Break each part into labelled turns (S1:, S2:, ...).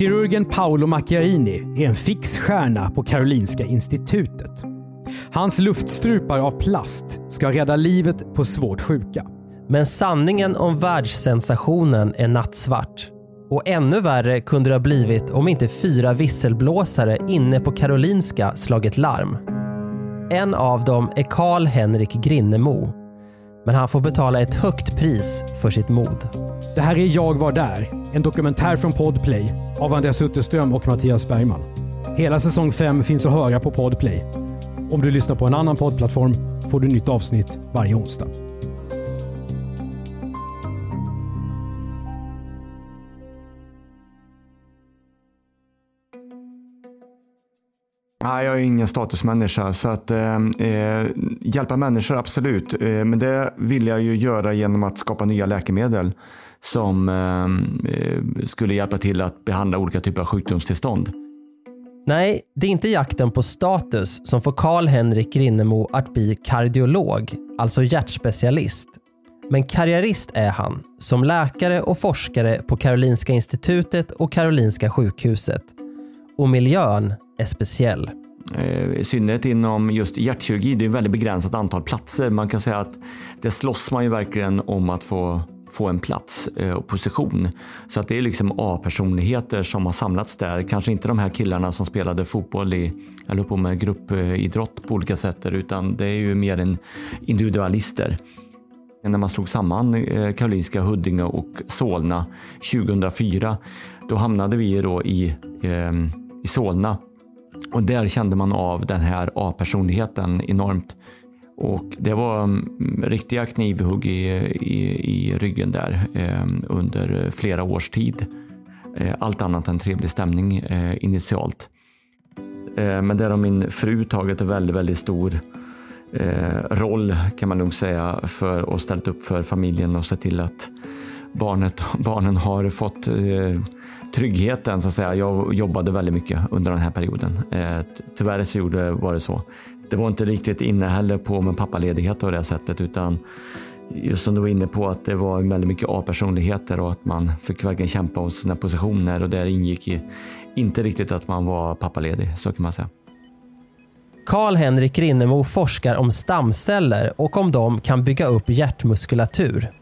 S1: Kirurgen Paolo Macchiarini är en fix stjärna på Karolinska institutet. Hans luftstrupar av plast ska rädda livet på svårt sjuka.
S2: Men sanningen om världssensationen är nattsvart. Och ännu värre kunde det ha blivit om inte fyra visselblåsare inne på Karolinska slagit larm. En av dem är Karl Henrik Grinnemo. Men han får betala ett högt pris för sitt mod.
S1: Det här är Jag var där, en dokumentär från Podplay av Andreas Utterström och Mattias Bergman. Hela säsong 5 finns att höra på Podplay. Om du lyssnar på en annan poddplattform får du nytt avsnitt varje onsdag.
S3: Nej, jag är ingen statusmänniska. Så att ehm, eh, hjälpa människor, absolut. Eh, men det vill jag ju göra genom att skapa nya läkemedel som ehm, eh, skulle hjälpa till att behandla olika typer av sjukdomstillstånd.
S2: Nej, det är inte jakten på status som får Karl-Henrik Grinnemo att bli kardiolog, alltså hjärtspecialist. Men karriärist är han, som läkare och forskare på Karolinska institutet och Karolinska sjukhuset. Och miljön är speciell.
S3: Eh, I synnerhet inom just hjärtkirurgi, det är ett väldigt begränsat antal platser. Man kan säga att det slåss man ju verkligen om att få, få en plats eh, och position. Så att det är liksom A-personligheter som har samlats där. Kanske inte de här killarna som spelade fotboll i, eller på med gruppidrott på olika sätt, utan det är ju mer en individualister. När man slog samman eh, Karolinska, Huddinge och Solna 2004, då hamnade vi då i, i Solna och där kände man av den här A-personligheten enormt. Och det var mm, riktiga knivhugg i, i, i ryggen där eh, under flera års tid. Eh, allt annat än trevlig stämning eh, initialt. Eh, men där har min fru tagit en väldigt, väldigt stor eh, roll kan man nog säga för och ställt upp för familjen och sett till att barnet, barnen har fått eh, tryggheten så att säga. Jag jobbade väldigt mycket under den här perioden. Eh, tyvärr så gjorde, var det så. Det var inte riktigt inne heller på med pappaledighet på det sättet utan just som du var inne på att det var väldigt mycket A-personligheter och att man fick verkligen kämpa om sina positioner och där ingick i, inte riktigt att man var pappaledig, så kan man säga.
S2: Karl-Henrik Rinnemo forskar om stamceller och om de kan bygga upp hjärtmuskulatur.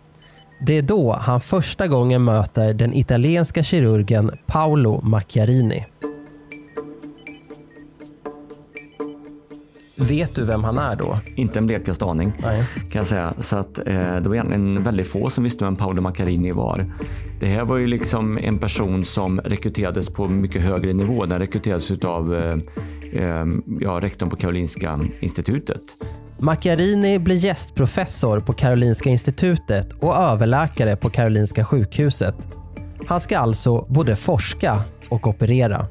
S2: Det är då han första gången möter den italienska kirurgen Paolo Macchiarini. Vet du vem han är då?
S3: Inte en blekaste aning
S2: Nej.
S3: kan jag säga. Så att, eh, det var egentligen väldigt få som visste vem Paolo Macchiarini var. Det här var ju liksom en person som rekryterades på mycket högre nivå. Den rekryterades av eh, eh, ja, rektorn på Karolinska institutet.
S2: Macchiarini blir gästprofessor på Karolinska institutet och överläkare på Karolinska sjukhuset. Han ska alltså både forska och operera.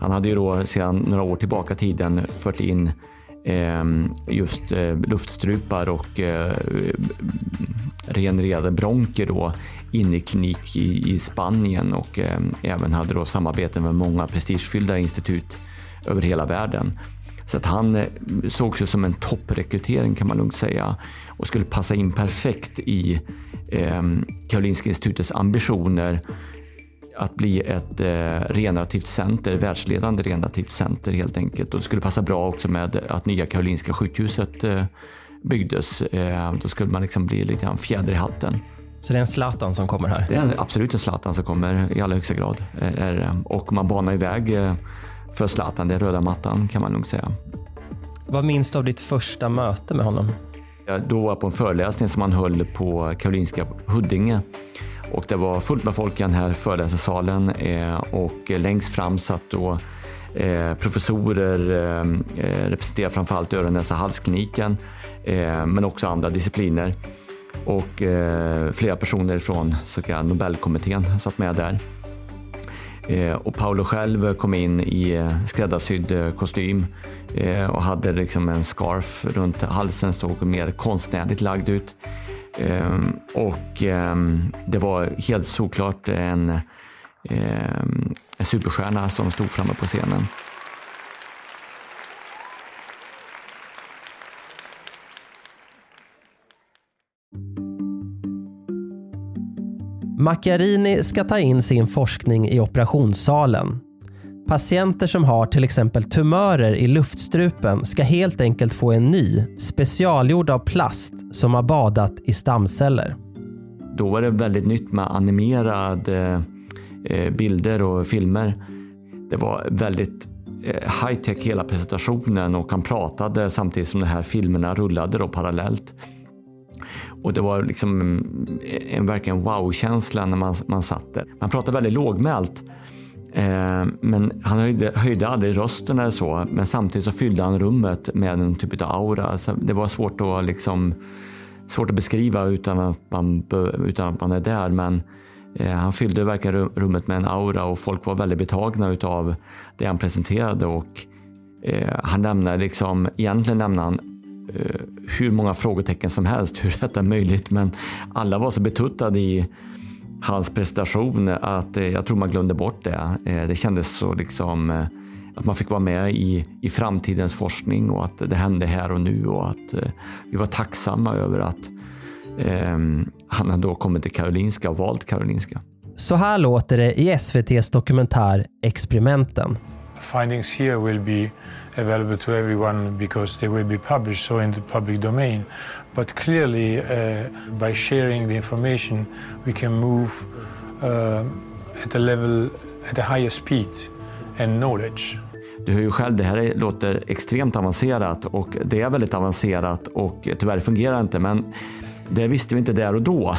S3: Han hade ju då sedan några år tillbaka tiden fört in eh, just eh, luftstrupar och eh, regenererade bronker då in i klinik i, i Spanien och eh, även hade då samarbeten med många prestigefyllda institut över hela världen. Så att han eh, sågs som en topprekrytering kan man lugnt säga och skulle passa in perfekt i eh, Karolinska institutets ambitioner att bli ett eh, regenerativt center, världsledande regenerativt center helt enkelt. Och det skulle passa bra också med att nya Karolinska sjukhuset eh, byggdes. Eh, då skulle man liksom bli lite grann fjäder i hatten.
S2: Så det är en Zlatan som kommer här?
S3: Det är absolut en Zlatan som kommer i allra högsta grad. Eh, det. och man banar iväg eh, för Zlatan, den röda mattan kan man nog säga.
S2: Vad minns du av ditt första möte med honom?
S3: Jag då var jag på en föreläsning som han höll på Karolinska Huddinge. Och det var fullt med folk i den här föreläsarsalen eh, och längst fram satt då eh, professorer, eh, representerar framförallt öron, näsa, halskliniken, men också andra discipliner. Och flera personer från så Nobelkommittén satt med där. Eh, och Paolo själv kom in i eh, skräddarsydd eh, kostym och hade liksom en scarf runt halsen, såg mer konstnärligt lagd ut. Och det var helt såklart en, en superstjärna som stod framme på scenen.
S2: Macchiarini ska ta in sin forskning i operationssalen. Patienter som har till exempel tumörer i luftstrupen ska helt enkelt få en ny, specialgjord av plast som har badat i stamceller.
S3: Då var det väldigt nytt med animerade eh, eh, bilder och filmer. Det var väldigt eh, high tech hela presentationen och han pratade samtidigt som de här filmerna rullade då parallellt. Och det var liksom en verkligen wow-känsla när man, man satt där. Man pratade väldigt lågmält. Eh, men han höjde, höjde aldrig rösten eller så. Men samtidigt så fyllde han rummet med en typ av aura. Så det var svårt att, liksom, svårt att beskriva utan att, man, utan att man är där. Men eh, han fyllde verkligen rummet med en aura och folk var väldigt betagna av det han presenterade. Och, eh, han lämnade liksom, egentligen lämnade han hur många frågetecken som helst hur detta är möjligt. Men alla var så betuttade i hans prestation att eh, jag tror man glömde bort det. Eh, det kändes så liksom att man fick vara med i, i framtidens forskning och att det hände här och nu och att vi var tacksamma över att eh, han hade då kommit till Karolinska och valt Karolinska.
S2: Så här låter det i SVTs dokumentär Experimenten.
S4: Findings here will be available to everyone because they will be published so in the public domain. But clearly, uh, by sharing the information, we can move uh, at a level, at a higher speed and knowledge.
S3: Du hör ju själv, det här låter extremt avancerat och det är väldigt avancerat och tyvärr fungerar det inte. Men det visste vi inte där och då.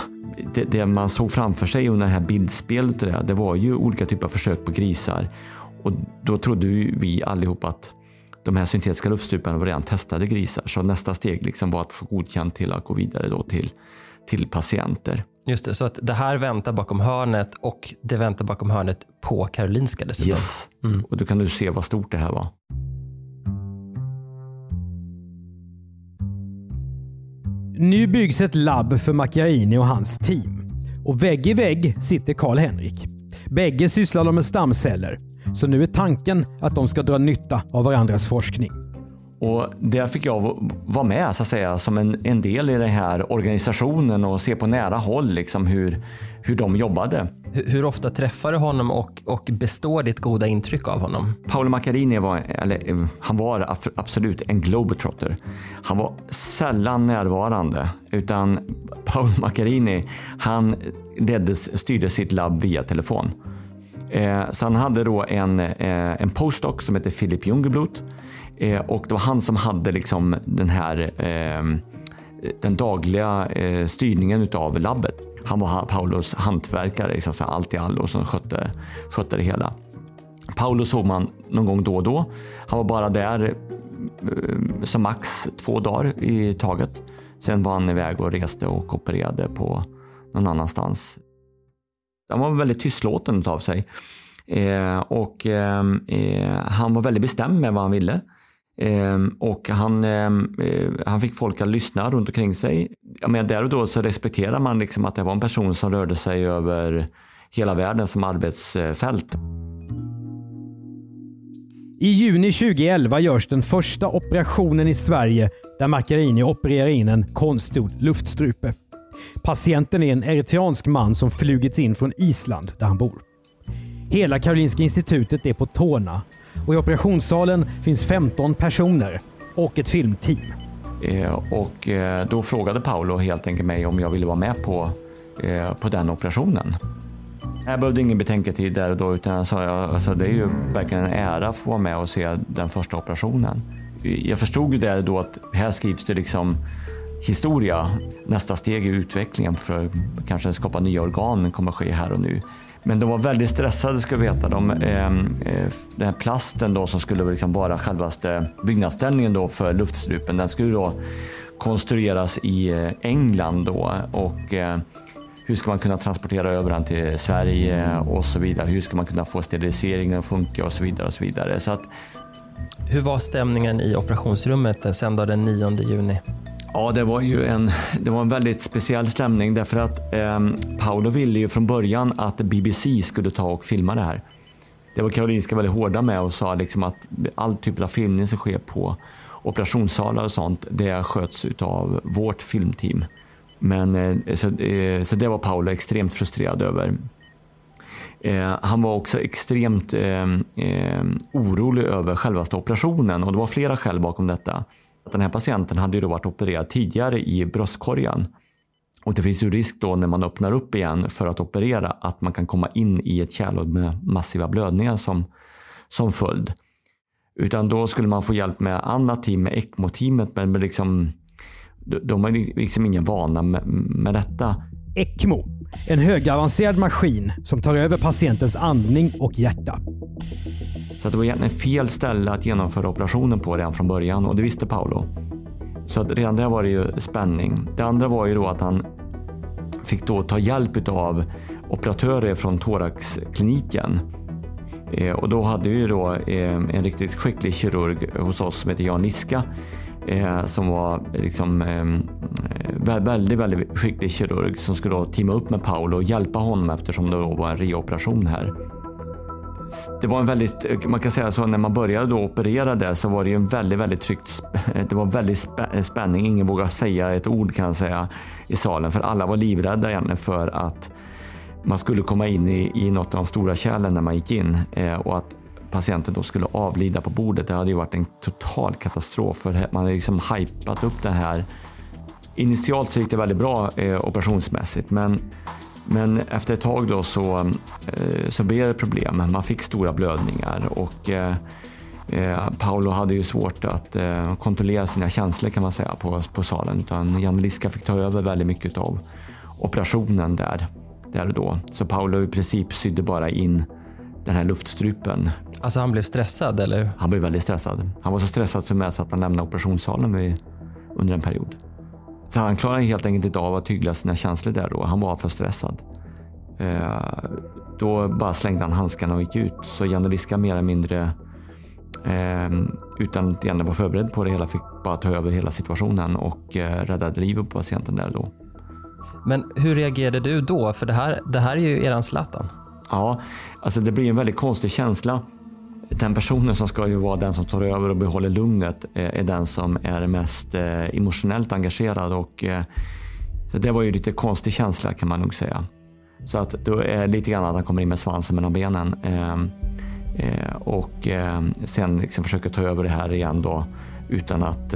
S3: Det, det man såg framför sig under det här bildspelet, det, det var ju olika typer av försök på grisar. Och då trodde vi allihop att de här syntetiska luftstruparna var redan testade grisar. Så nästa steg liksom var att få godkänt till att gå vidare då till, till patienter.
S2: Just det, så att det här väntar bakom hörnet och det väntar bakom hörnet på Karolinska dessutom.
S3: Yes, mm. och då kan du se vad stort det här var.
S1: Nu byggs ett labb för Macchiarini och hans team. Och vägg i vägg sitter Karl-Henrik. Bägge sysslar de med stamceller så nu är tanken att de ska dra nytta av varandras forskning.
S3: Och där fick jag vara med så att säga, som en, en del i den här organisationen och se på nära håll liksom, hur, hur de jobbade.
S2: Hur, hur ofta träffar du honom och, och består ditt goda intryck av honom?
S3: Paolo Macchiarini var, eller, han var absolut en globetrotter. Han var sällan närvarande utan Paolo Macchiarini han leddes, styrde sitt labb via telefon. Eh, så han hade då en, eh, en postdoc som hette Philip Jungeblut eh, och det var han som hade liksom den här ehm, den dagliga eh, styrningen av labbet. Han var Paulos hantverkare, liksom, allt i allo som skötte, skötte det hela. Paolo såg man någon gång då och då. Han var bara där eh, som max två dagar i taget. Sen var han iväg och reste och opererade på någon annanstans. Han var väldigt tystlåten av sig. Eh, och eh, eh, han var väldigt bestämd med vad han ville. Eh, och han, eh, eh han fick folk att lyssna runt omkring sig. Jag menar, där och då så respekterar man liksom att det var en person som rörde sig över hela världen som arbetsfält.
S1: I juni 2011 görs den första operationen i Sverige där Macchiarini opererar in en konstgjord luftstrupe. Patienten är en eritreansk man som flugits in från Island där han bor. Hela Karolinska institutet är på tårna och i operationssalen finns 15 personer och ett filmteam.
S3: Eh, och eh, då frågade Paolo helt enkelt mig om jag ville vara med på, eh, på den operationen. Jag behövde ingen betänketid där och då utan jag sa att alltså, det är ju verkligen en ära att få vara med och se den första operationen. Jag förstod ju där då att här skrivs det liksom historia. Nästa steg i utvecklingen för att kanske skapa nya organ kommer ske här och nu. Men de var väldigt stressade ska vi veta. De, ehm, eh, den här plasten då som skulle liksom vara självaste byggnadsställningen då för luftstrupen, den skulle då konstrueras i eh, England då och eh, hur ska man kunna transportera över den till Sverige och så vidare. Hur ska man kunna få steriliseringen att funka och så vidare. och så vidare. Så att,
S2: Hur var stämningen i operationsrummet sen då den 9 juni?
S3: Ja, det var ju en, det var en väldigt speciell stämning därför att eh, Paolo ville ju från början att BBC skulle ta och filma det här. Det var Karolinska väldigt hårda med och sa liksom att all typ av filmning som sker på operationssalar och sånt, det sköts av vårt filmteam. Men, eh, så, eh, så det var Paolo extremt frustrerad över. Eh, han var också extremt eh, eh, orolig över själva operationen och det var flera skäl bakom detta. Den här patienten hade ju då varit opererad tidigare i bröstkorgen. Och det finns ju risk då när man öppnar upp igen för att operera att man kan komma in i ett kärlhål med massiva blödningar som, som följd. Utan då skulle man få hjälp med annat team, med ECMO-teamet, men liksom, de har liksom ingen vana med, med detta.
S1: ECMO. En högavancerad maskin som tar över patientens andning och hjärta.
S3: Så det var egentligen fel ställe att genomföra operationen på redan från början och det visste Paolo. Så att redan där var det ju spänning. Det andra var ju då att han fick då ta hjälp av operatörer från thoraxkliniken. Eh, och då hade vi då eh, en riktigt skicklig kirurg hos oss som heter Jan Liska eh, som var liksom, eh, väldigt, väldigt skicklig kirurg som skulle då teama upp med Paolo och hjälpa honom eftersom det då var en reoperation här det var en väldigt, eh, man kan säga så, när man började då operera där så var det ju en väldigt, väldigt tryckt, det var väldigt eh, spänning. Ingen vågade säga ett ord kan jag säga i salen för alla var livrädda egentligen för att man skulle komma in i, i något av de stora kärlen när man gick in eh, och att patienten då skulle avlida på bordet. Det hade ju varit en total katastrof för man hade liksom hypat upp det här. Initialt så gick det väldigt bra eh, operationsmässigt men men efter ett tag då så, eh, så blev det problem. Man fick stora blödningar och eh, eh Paolo hade ju svårt att eh, kontrollera sina känslor kan man säga på, på salen. Utan Jan Liska fick ta över väldigt mycket av operationen där, där och då. Så Paolo i princip sydde bara in den här luftstrupen.
S2: Alltså han blev stressad eller?
S3: Han blev väldigt stressad. Han var så stressad så med att han lämnade operationssalen under en period. Så han klarade helt enkelt inte av att tygla sina känslor där då. Han var för stressad. Eh, då bara slängde han handskarna och gick ut. Så Janne Liska mer eller mindre eh, utan att Janne var förberedd på det hela fick bara ta över hela situationen och eh, räddade livet på patienten där då.
S2: Men hur reagerade du då? För det här, det här är ju eran Zlatan.
S3: Ja, alltså det blir en väldigt konstig känsla den personen som ska ju vara den som tar över och behåller lugnet eh, är den som är mest eh, emotionellt engagerad. Och, eh, så det var ju lite konstig känsla kan man nog säga. Så att då är lite grann att han kommer in med svansen mellan benen. Och sen liksom försöker ta över det här igen då utan att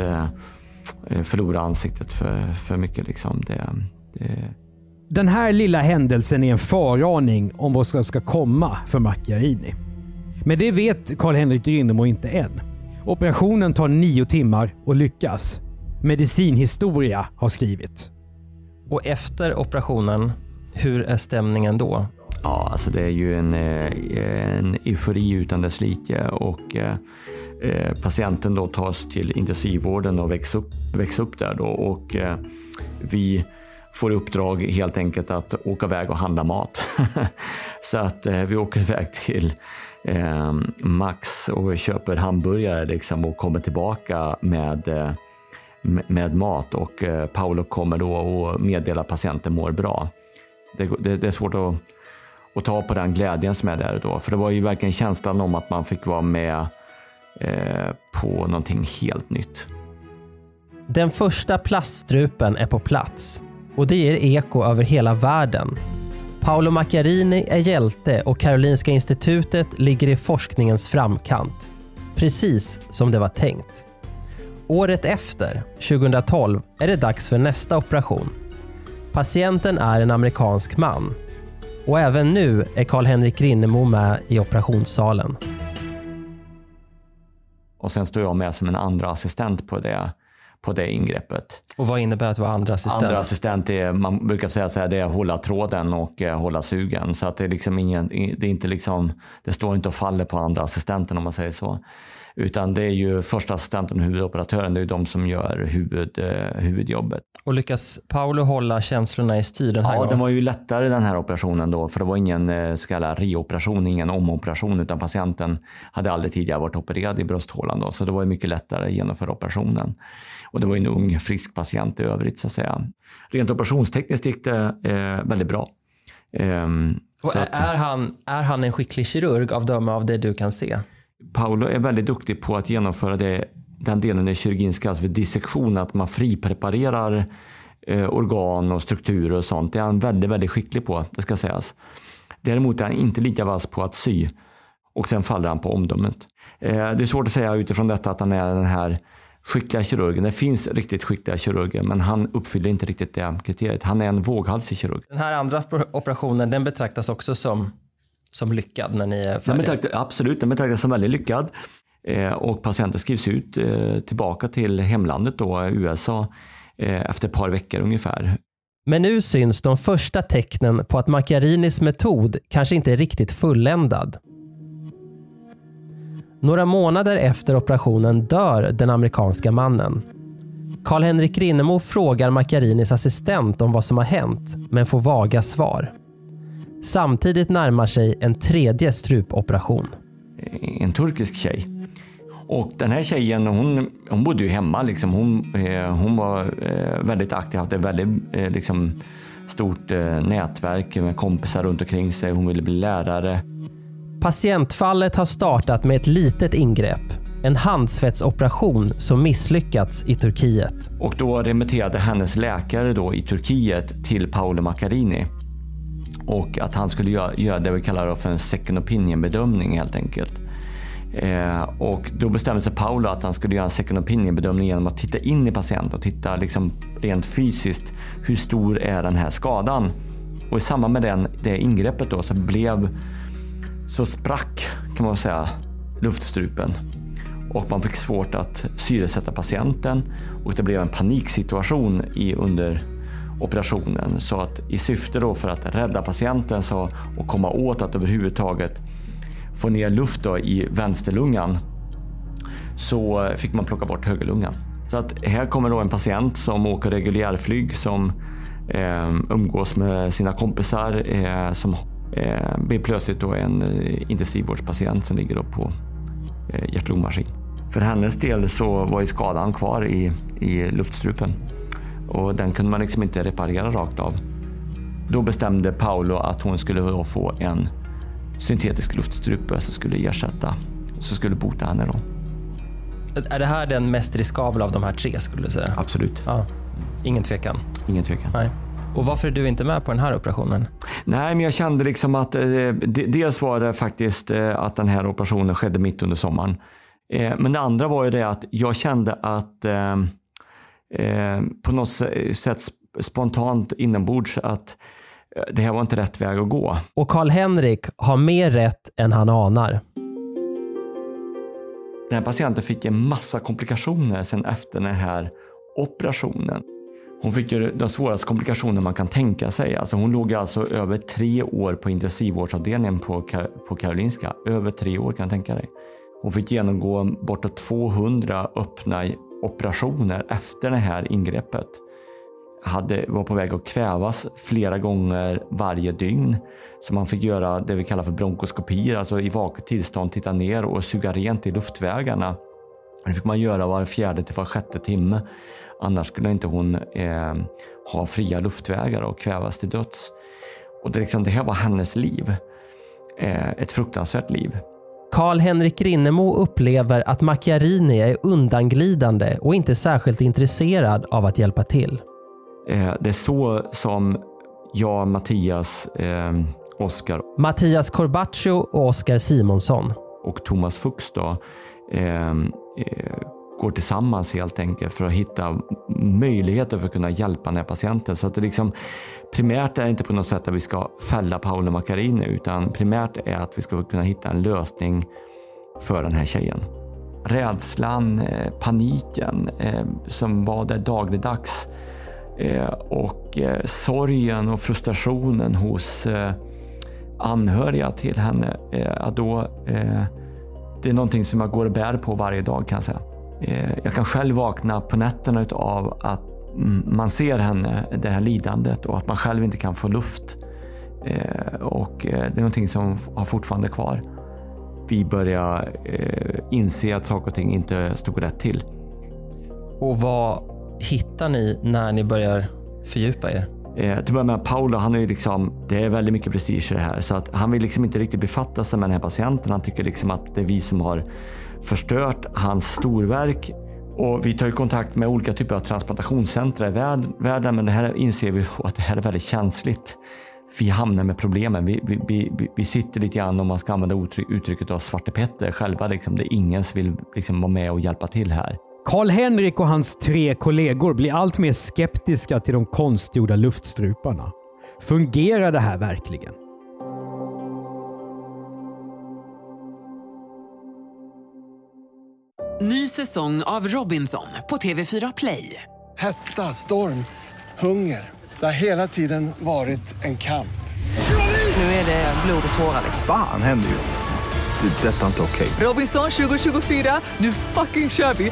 S3: förlora ansiktet för, för mycket. Liksom. Det, det...
S1: Den här lilla händelsen är en föraning om vad som ska komma för Macchiarini. Men det vet Karl-Henrik Grindemo inte än. Operationen tar nio timmar och lyckas. Medicinhistoria har skrivit.
S2: Och efter operationen, hur är stämningen då?
S3: Ja, alltså det är ju en, eh, en eufori utan dess like och eh, eh, patienten då tas till intensivvården och väcks upp, väcks upp där då och eh, vi får i uppdrag helt enkelt att åka iväg och handla mat. Så att eh, vi åker iväg till eh, Max och köper hamburgare liksom och kommer tillbaka med, eh, med mat och eh, Paolo kommer då och meddelar att patienten mår bra. Det, det, det är svårt att, att, ta på den glädjen som är där då, för det var ju verkligen känslan om att man fick vara med eh, på någonting helt nytt.
S2: Den första plaststrupen är på plats och det ger eko över hela världen Paolo Macchiarini är hjälte och Karolinska institutet ligger i forskningens framkant. Precis som det var tänkt. Året efter, 2012, är det dags för nästa operation. Patienten är en amerikansk man. Och även nu är Karl-Henrik Rinnemo med i operationssalen.
S3: Och sen står jag med som en andra assistent på det på det ingreppet.
S2: Och vad innebär att vara andra assistent?
S3: Andra assistent är, man brukar säga så här, det är att hålla tråden och eh, hålla sugen. Så att det är liksom ingen, det är inte liksom, det står inte och faller på andra assistenten om man säger så. Utan det är ju första assistenten och huvudoperatören, det är de som gör huvud, eh, huvudjobbet.
S2: Och lyckas Paolo hålla känslorna i styr den här
S3: Ja,
S2: gången?
S3: den var ju lättare den här operationen då, för det var ingen eh, så kallad reoperation, ingen omoperation, utan patienten hade aldrig tidigare varit opererad i brösthålan då, så det var mycket lättare att genomföra operationen. Och det var en ung, frisk patient i övrigt så att säga. Rent operationstekniskt gick det eh, väldigt bra. Ehm,
S2: Och är, är, han, är han en skicklig kirurg av döme av det du kan se?
S3: Paolo är väldigt duktig på att genomföra det, den delen i kirurgin som kallas för dissektion, att man fripreparerar eh, organ och strukturer och sånt. Det är han väldigt, väldigt skicklig på, det ska sägas. Däremot är han inte lika vass på att sy och sen faller han på omdömet. Eh, det är svårt att säga utifrån detta att han är den här skickliga kirurgen. Det finns riktigt skickliga kirurger, men han uppfyller inte riktigt det kriteriet. Han är en våghalsig kirurg.
S2: Den här andra operationen den betraktas också som, som lyckad när ni är
S3: Den
S2: färdiga?
S3: betraktas, absolut, den betraktas som väldigt lyckad. Eh, och patienten skrivs ut eh, tillbaka till hemlandet då, USA, eh, efter ett par veckor ungefär.
S2: Men nu syns de första tecknen på att Macchiarinis metod kanske inte är riktigt fulländad. Några månader efter operationen dör den amerikanska mannen. Karl-Henrik Rinnemo frågar Macchiarinis assistent om vad som har hänt, men får vaga svar. Samtidigt närmar sig en tredje strupoperation.
S3: En turkisk tjej. Och den här tjejen, hon, hon bodde ju hemma. Liksom. Hon, eh, hon var eh, väldigt aktiv, hade ett väldigt eh, liksom, stort eh, nätverk med kompisar runt omkring sig. Hon ville bli lärare.
S2: Patientfallet har startat med ett litet ingrepp. En handsvetsoperation som misslyckats i Turkiet.
S3: Och då remitterade hennes läkare då i Turkiet till Paolo Macchiarini. Och att han skulle göra, göra det vi kallar för en second opinion bedömning helt enkelt. Eh, och då bestämde sig Paolo att han skulle göra en second opinion bedömning genom att titta in i patienten och titta liksom rent fysiskt. Hur stor är den här skadan? Och i samband med den, det ingreppet då så blev så sprack kan man säga luftstrupen och man fick svårt att syresätta patienten och det blev en paniksituation i, under operationen. Så att i syfte då för att rädda patienten så, och komma åt att överhuvudtaget få ner luft då i vänsterlungan så fick man plocka bort högerlungan. Så att här kommer då en patient som åker reguljärflyg som eh, umgås med sina kompisar eh, som eh, blir plötsligt då en eh, intensivvårdspatient som ligger då på eh, hjärt-lungmaskin. För hennes del så var ju skadan kvar i, i luftstrupen och den kunde man liksom inte reparera rakt av. Då bestämde Paolo att hon skulle då få en syntetisk luftstrupe som skulle ersätta, som skulle bota henne då.
S2: Är det här den mest riskabla av de här tre skulle du säga?
S3: Absolut,
S2: Ja, ingen tvekan.
S3: ingen tvekan.
S2: Nej. Och varför är du inte med på den här operationen?
S3: Nej, men jag kände liksom att eh, de- dels var det faktiskt eh, att den här operationen skedde mitt under sommaren. Eh, men det andra var ju det att jag kände att eh, eh, på något sätt sp- spontant inombords att eh, det här var inte rätt väg att gå.
S2: Och Karl-Henrik har mer rätt än han anar.
S3: Den här patienten fick en massa komplikationer sen efter den här operationen. Hon fick ju de svåraste komplikationer man kan tänka sig. Alltså hon låg alltså över tre år på intensivvårdsavdelningen på, på Karolinska. Över tre år kan jag tänka dig. Hon fick genomgå bortåt 200 öppna operationer efter det här ingreppet. Hade, var på väg att kvävas flera gånger varje dygn. Så man fick göra det vi kallar för bronkoskopier, alltså i vaket tillstånd titta ner och suga rent i luftvägarna. Det fick man göra var fjärde till var sjätte timme. Annars skulle inte hon eh, ha fria luftvägar och kvävas till döds. Och det, liksom, det här var hennes liv. Eh, ett fruktansvärt liv.
S2: Karl-Henrik Rinnemo upplever att Macchiarini är undanglidande och inte särskilt intresserad av att hjälpa till.
S3: Eh, det är så som jag, Mattias, eh, Oskar
S2: Mattias Corbaccio och Oskar Simonsson.
S3: och Thomas Fuchs då, eh, Eh, går tillsammans helt enkelt för att hitta möjligheter för att kunna hjälpa den här patienten. Så att det liksom, primärt är det inte på något sätt att vi ska fälla Paolo Macchiarini utan primärt är att vi ska kunna hitta en lösning för den här tjejen. Rädslan, eh, paniken eh, som var där dagligdags och sorgen och frustrationen hos anhöriga till henne. Att då, det är någonting som jag går och bär på varje dag kan jag säga. Eh, jag kan själv vakna på nätterna av att man ser henne, det här lidandet och att man själv inte kan få luft. Eh, och eh, det är någonting som har fortfarande kvar. Vi börjar inse att saker och ting inte stod rätt till.
S2: Och vad hittar ni när ni börjar fördjupa er?
S3: Eh, till att börja med, Paolo, han är ju liksom, det är väldigt mycket prestige i det här. Så att han vill liksom inte riktigt befatta sig med den här patienten. Han tycker liksom att det är vi som har förstört hans storverk. Och vi tar ju kontakt med olika typer av transplantationscentra i världen, men det här inser vi att det här är väldigt känsligt. Vi hamnar med problemen. Vi, vi, vi, vi sitter lite grann, om man ska använda uttrycket av Svarte Petter, själva. Liksom. Det är ingen som vill liksom vara med och hjälpa till här.
S1: Karl-Henrik och hans tre kollegor blir allt mer skeptiska till de konstgjorda luftstruparna. Fungerar det här verkligen?
S5: Ny säsong av Robinson på TV4 Play.
S6: Hetta, storm, hunger. Det har hela tiden varit en kamp.
S5: Nu är det blod och tårar.
S7: Fan händer just det. Det är detta inte okej.
S5: Okay. Robinson 2024, nu fucking kör vi!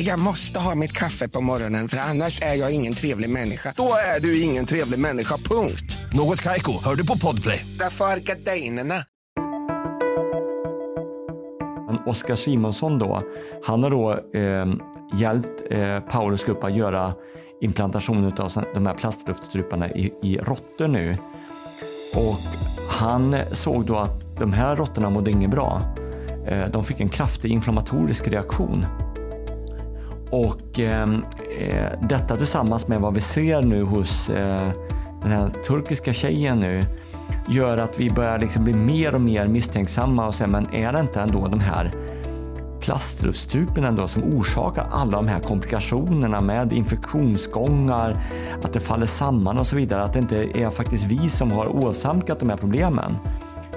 S8: Jag måste ha mitt kaffe på morgonen för annars är jag ingen trevlig människa. Då är du ingen trevlig människa, punkt.
S9: Något kajko, hör du på podplay.
S8: Därför.
S3: Oskar Simonsson då, han har då eh, hjälpt eh, Paulus grupp att göra implantation av de här plastluftstruparna i, i råttor nu. Och han såg då att de här råttorna mådde inget bra. Eh, de fick en kraftig inflammatorisk reaktion. Och ehm, eh, detta tillsammans med vad vi ser nu hos eh, den här turkiska tjejen nu gör att vi börjar liksom bli mer och mer misstänksamma och säga, men är det inte ändå de här plastrufsstrupen ändå som orsakar alla de här komplikationerna med infektionsgångar, att det faller samman och så vidare. Att det inte är faktiskt vi som har åsamkat de här problemen.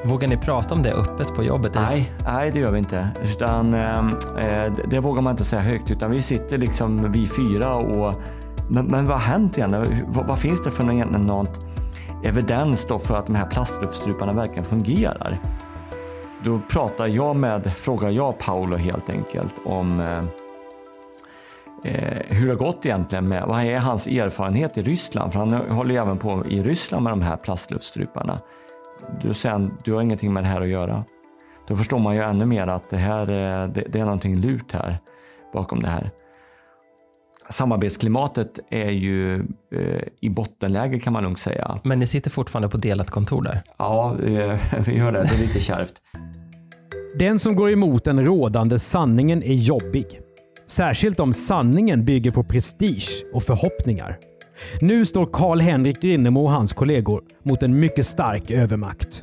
S2: Vågar ni prata om det öppet på jobbet?
S3: Nej, nej det gör vi inte. Utan, ehm, eh, det vågar man inte säga högt. Utan vi sitter liksom vi fyra och... Men, men vad har hänt egentligen? Vad, vad finns det för någon, någon evidens då för att de här plastluftstruparna verkligen fungerar? Då pratar jag med, frågar jag Paolo helt enkelt om eh, eh hur det har gått egentligen med, vad är hans erfarenhet i Ryssland? För han håller ju även på i Ryssland med de här plastluftstruparna. Du, sen, du har ingenting med det här att göra. Då förstår man ju ännu mer att det här det, det är någonting lurt här bakom det här. Samarbetsklimatet är ju eh, i bottenläge kan man lugnt säga.
S2: Men ni sitter fortfarande på delat kontor där?
S3: Ja, eh, vi gör det. Det är lite kärvt.
S1: Den som går emot den rådande sanningen är jobbig. Särskilt om sanningen bygger på prestige och förhoppningar. Nu står Karl-Henrik Grinnemo och hans kollegor mot en mycket stark övermakt.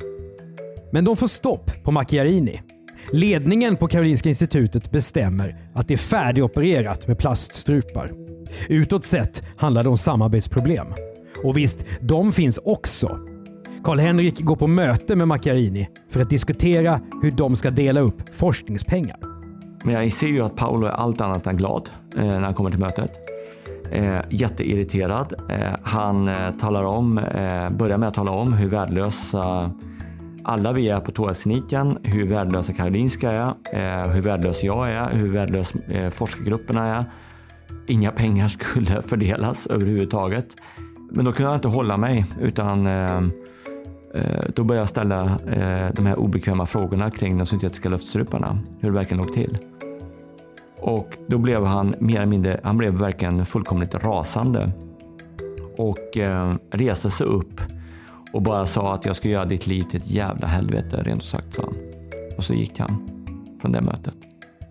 S1: Men de får stopp på Macchiarini. Ledningen på Karolinska institutet bestämmer att det är färdigopererat med plaststrupar. Utåt sett handlar det om samarbetsproblem. Och visst, de finns också. Karl-Henrik går på möte med Macchiarini för att diskutera hur de ska dela upp forskningspengar.
S3: Men jag ser ju att Paolo är allt annat än glad eh, när han kommer till mötet. Eh, jätteirriterad. Eh, han eh, talar om, eh, börjar med att tala om hur värdelösa eh, alla vi är på thoraxkliniken, hur värdelösa Karolinska är, eh, hur värdelös jag är, hur värdelös eh, forskargrupperna är. Inga pengar skulle fördelas överhuvudtaget. Men då kunde jag inte hålla mig utan eh, eh, då började jag ställa eh, de här obekväma frågorna kring de syntetiska luftstruparna, hur det verkligen låg till. Och då blev han mer eller mindre, han blev verkligen fullkomligt rasande. Och eh, reste sig upp och bara sa att jag ska göra ditt liv till ett jävla helvete, rent sagt sa han. Och så gick han från det mötet.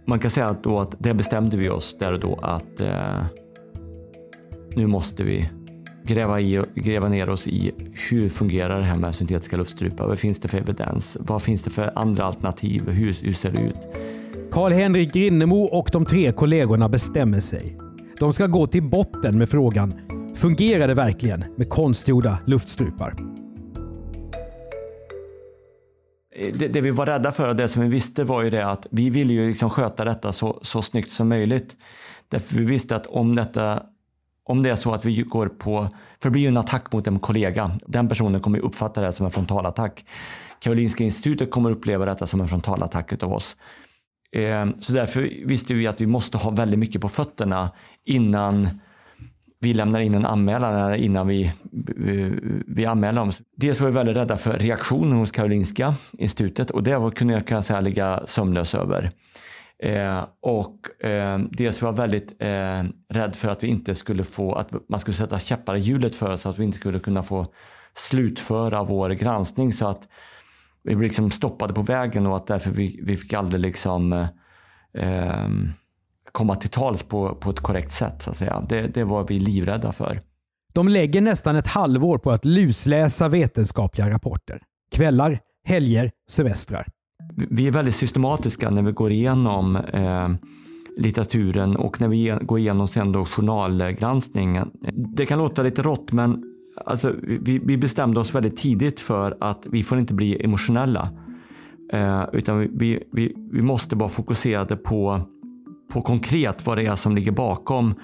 S3: Man kan säga att, då att det bestämde vi oss där och då att eh, nu måste vi gräva, i, gräva ner oss i hur fungerar det här med syntetiska luftstrupar? Vad finns det för evidens? Vad finns det för andra alternativ? Hur, hur ser det ut?
S1: Karl-Henrik Grinnemo och de tre kollegorna bestämmer sig. De ska gå till botten med frågan Fungerar det verkligen med konstgjorda luftstrupar?
S3: Eh, det, det, vi var rädda för och det som vi visste var ju det att vi ville ju liksom sköta detta så, så snyggt som möjligt. Därför vi visste att om detta om det är så att vi går på, för det blir ju en attack mot en kollega. Den personen kommer uppfatta det som en frontalattack. Karolinska institutet kommer uppleva detta som en frontalattack av oss. Eh, så därför visste vi att vi måste ha väldigt mycket på fötterna innan vi lämnar in en anmälan eller innan vi, vi, vi anmäler dem. Dels var vi väldigt rädda för reaktionen hos Karolinska institutet och det kunde jag kan säga ligga sömnlös över. Eh, och eh, dels var jag väldigt eh, rädd för att vi inte skulle få, att man skulle sätta käppar i hjulet för oss, att vi inte skulle kunna få slutföra vår granskning så att vi blev liksom stoppade på vägen och att därför vi, vi fick aldrig liksom eh, komma till tals på, på ett korrekt sätt. Så att säga. Det, det var vi livrädda för.
S1: De lägger nästan ett halvår på att lusläsa vetenskapliga rapporter. Kvällar, helger, semestrar.
S3: Vi är väldigt systematiska när vi går igenom eh, litteraturen och när vi går igenom sen då journalgranskningen. Det kan låta lite rått men alltså, vi, vi bestämde oss väldigt tidigt för att vi får inte bli emotionella. Eh, utan vi, vi, vi måste vara fokuserade på, på konkret vad det är som ligger bakom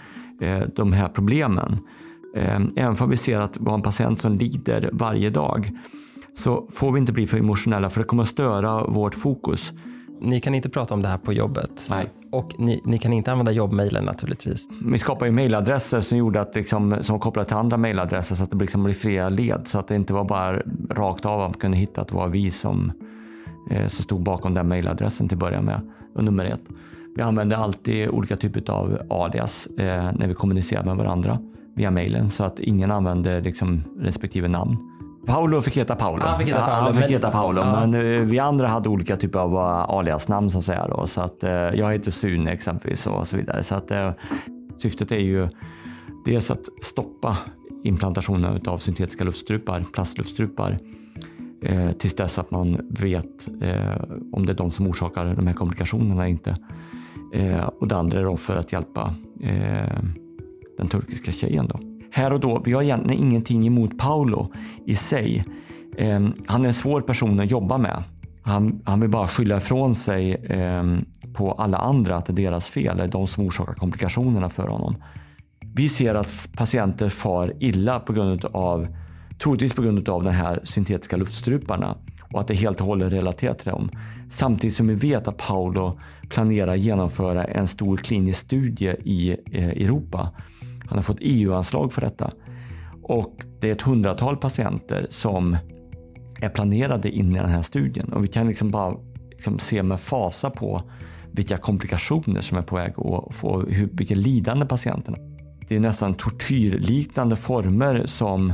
S3: eh, de här problemen. Eh, även om vi ser att vi har en patient som lider varje dag så får vi inte bli för emotionella för det kommer att störa vårt fokus.
S2: Ni kan inte prata om det här på jobbet.
S3: Nej.
S2: Och ni, ni kan inte använda jobbmailen naturligtvis.
S3: Vi skapade ju mailadresser som gjorde att liksom, som kopplade till andra mailadresser så att det liksom blev flera led. Så att det inte var bara rakt av att man kunde hitta att det var vi som, eh, som stod bakom den mailadressen till att börja med. Och nummer ett. Vi använde alltid olika typer av alias eh, när vi kommunicerade med varandra via mailen så att ingen använde liksom, respektive namn. Paolo fick heta Paolo.
S2: Han fick heta Paolo,
S3: ja, han fick
S2: men-
S3: heta Paolo
S2: ja.
S3: men eh, vi andra hade olika typer av eh, aliasnamn så att säga. Då. Så att, eh, jag heter Sune exempelvis och så vidare. Så att, syftet är ju dels att stoppa implantationen av syntetiska luftstrupar, plastluftstrupar eh, tills dess att man vet eh, om det är de som orsakar de här komplikationerna eller inte. Eh, och det andra är då för att hjälpa den turkiska tjejen. Då. Här och då, vi har egentligen ingenting emot Paolo i sig. Eh, han är en svår person att jobba med. Han, han vill bara skylla ifrån sig eh, på alla andra att det är deras fel, det är de som orsakar komplikationerna för honom. Vi ser att patienter far illa på grund av, troligtvis på grund av de här syntetiska luftstruparna och att det helt och hållet är relaterat till dem. Samtidigt som vi vet att Paolo planerar genomföra en stor klinisk studie i eh, Europa. Han har fått EU-anslag för detta. Och det är ett hundratal patienter som är planerade in i den här studien. Och vi kan liksom bara liksom se med fasa på vilka komplikationer som är på väg att få, hur, vilket lidande patienterna. Det är nästan tortyrliknande former som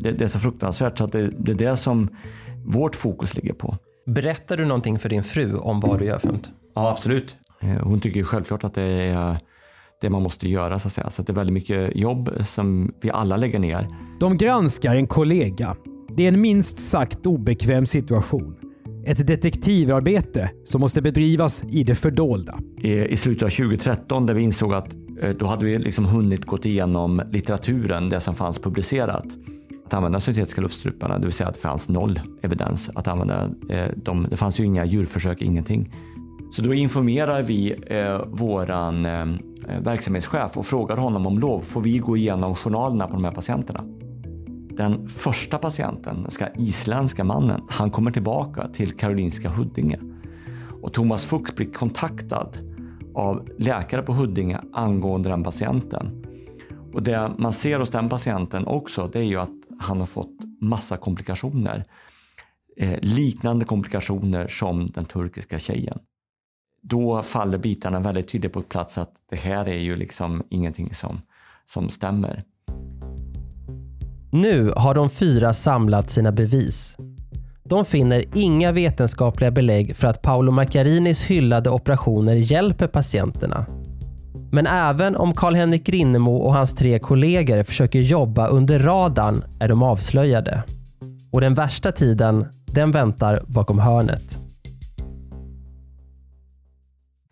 S3: det, det är så fruktansvärt så att det, det är det som vårt fokus ligger på.
S2: Berättar du någonting för din fru om vad du gör för något?
S3: Ja, absolut. Eh, Hon tycker självklart att det är det man måste göra så att säga. Så att det är väldigt mycket jobb som vi alla lägger ner.
S1: De granskar en kollega. Det är en minst sagt obekväm situation. Ett detektivarbete som måste bedrivas i det fördolda.
S3: I slutet av 2013 där vi insåg att eh, då hade vi liksom hunnit gått igenom litteraturen, det som fanns publicerat. Att använda syntetiska luftstruparna, det vill säga att det fanns noll evidens att använda eh, dem. Det fanns ju inga djurförsök, ingenting. Så då informerar vi eh, våran eh, Eh, verksamhetschef och frågar honom om lov. Får vi gå igenom journalerna på de här patienterna? Den första patienten, den ska isländska mannen, han kommer tillbaka till Karolinska Huddinge. Och Thomas Fuchs blir kontaktad av läkare på Huddinge angående den patienten. Och det man ser hos den patienten också, det är ju att han har fått massa komplikationer. Eh, liknande komplikationer som den turkiska tjejen. Då faller bitarna väldigt tydligt på plats att det här är ju liksom ingenting som, som stämmer.
S2: Nu har de fyra samlat sina bevis. De finner inga vetenskapliga belägg för att Paolo Macchiarinis hyllade operationer hjälper patienterna. Men även om Karl-Henrik Grinnemo och hans tre kollegor försöker jobba under radarn är de avslöjade. Och den värsta tiden, den väntar bakom hörnet.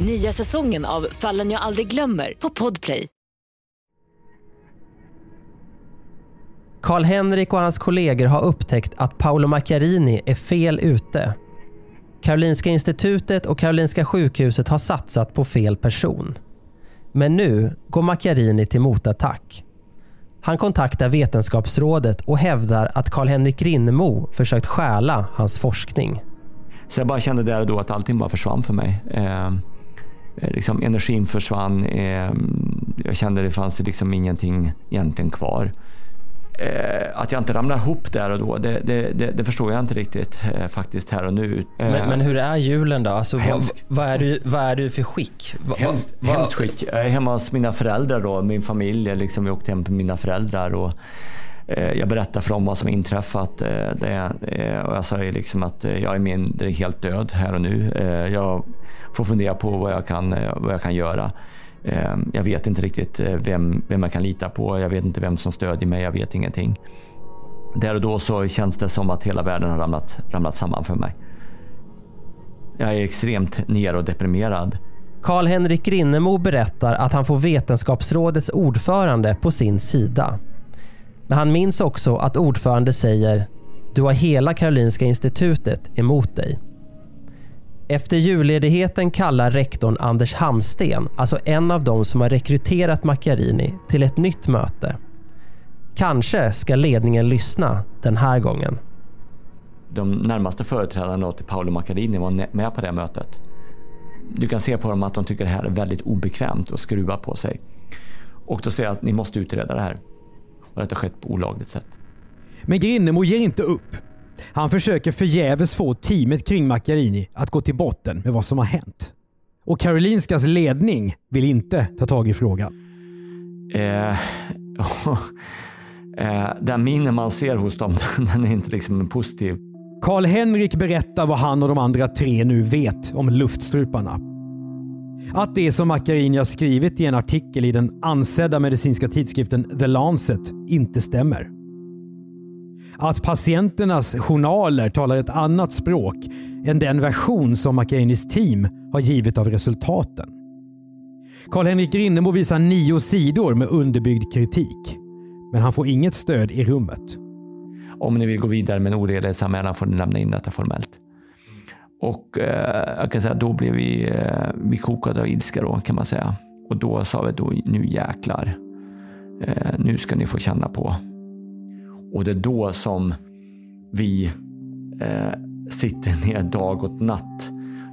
S10: Nya säsongen av Fallen jag aldrig glömmer på Podplay.
S2: Karl-Henrik och hans kollegor har upptäckt att Paolo Macchiarini är fel ute. Karolinska institutet och Karolinska sjukhuset har satsat på fel person. Men nu går Macchiarini till motattack. Han kontaktar Vetenskapsrådet och hävdar att Karl-Henrik Rinnemo försökt stjäla hans forskning.
S3: Så jag bara kände där och då att allting bara försvann för mig. Eh, liksom energin försvann. Eh, jag kände det fanns liksom ingenting egentligen kvar. Eh, att jag inte ramlar ihop där och då, det, det, det, det förstår jag inte riktigt eh, faktiskt här och nu.
S2: Men,
S3: Eh,
S2: men hur är julen då? Alltså, vad, vad, är du, vad är du för skick? Vad-
S3: Hemskt,
S2: vad-
S3: hemskt skick. Jag är hemma hos mina föräldrar då, min familj. Liksom, vi åkte hem till mina föräldrar och eh, Eh, jag berättar för dem vad som inträffat. Eh, det, eh, och jag säger liksom att eh, jag är mindre helt död här och nu. Eh, jag får fundera på vad jag kan, eh, vad jag kan göra. Eh, jag vet inte riktigt eh, vem, vem jag kan lita på. Jag vet inte vem som stödjer mig. Jag vet ingenting. Där och då så känns det som att hela världen har ramlat, ramlat samman för mig. Jag är extremt ner och deprimerad.
S2: Karl-Henrik Rinnemo berättar att han får Vetenskapsrådets ordförande på sin sida. Men han minns också att ordförande säger “Du har hela Karolinska institutet emot dig”. Efter julledigheten kallar rektorn Anders Hamsten, alltså en av dem som har rekryterat Macchiarini, till ett nytt möte. Kanske ska ledningen lyssna den här gången.
S3: de närmaste företrädarna till Paolo Macchiarini var med på det mötet. Du kan se på dem att de tycker det här är väldigt obekvämt och skruva på sig. Och då säger jag att ni måste utreda det här. Och detta skett på olagligt sätt.
S1: Men Grinnemo ger inte upp. Han försöker förgäves få teamet kring Macchiarini att gå till botten med vad som har hänt. Och Karolinskas ledning vill inte ta tag i frågan.
S3: Eh, eh, den minen man ser hos dem, den är inte liksom positiv.
S1: Karl-Henrik berättar vad han och de andra tre nu vet om luftstruparna. Att det som Macchiarini har skrivit i en artikel i den ansedda medicinska tidskriften The Lancet inte stämmer. Att patienternas journaler talar ett annat språk än den version som Macchiarinis team har givit av resultaten. Karl-Henrik Rinnemo visar nio sidor med underbyggd kritik. Men han får inget stöd i rummet.
S3: Om ni vill gå vidare med en oredlighetsanmälan får ni lämna in detta formellt. Och eh, jag kan säga då blev vi, eh, vi kokade av ilska då kan man säga. Och då sa vi då nu jäklar. Eh, nu ska ni få känna på. Och det är då som vi eh, sitter ner dag och natt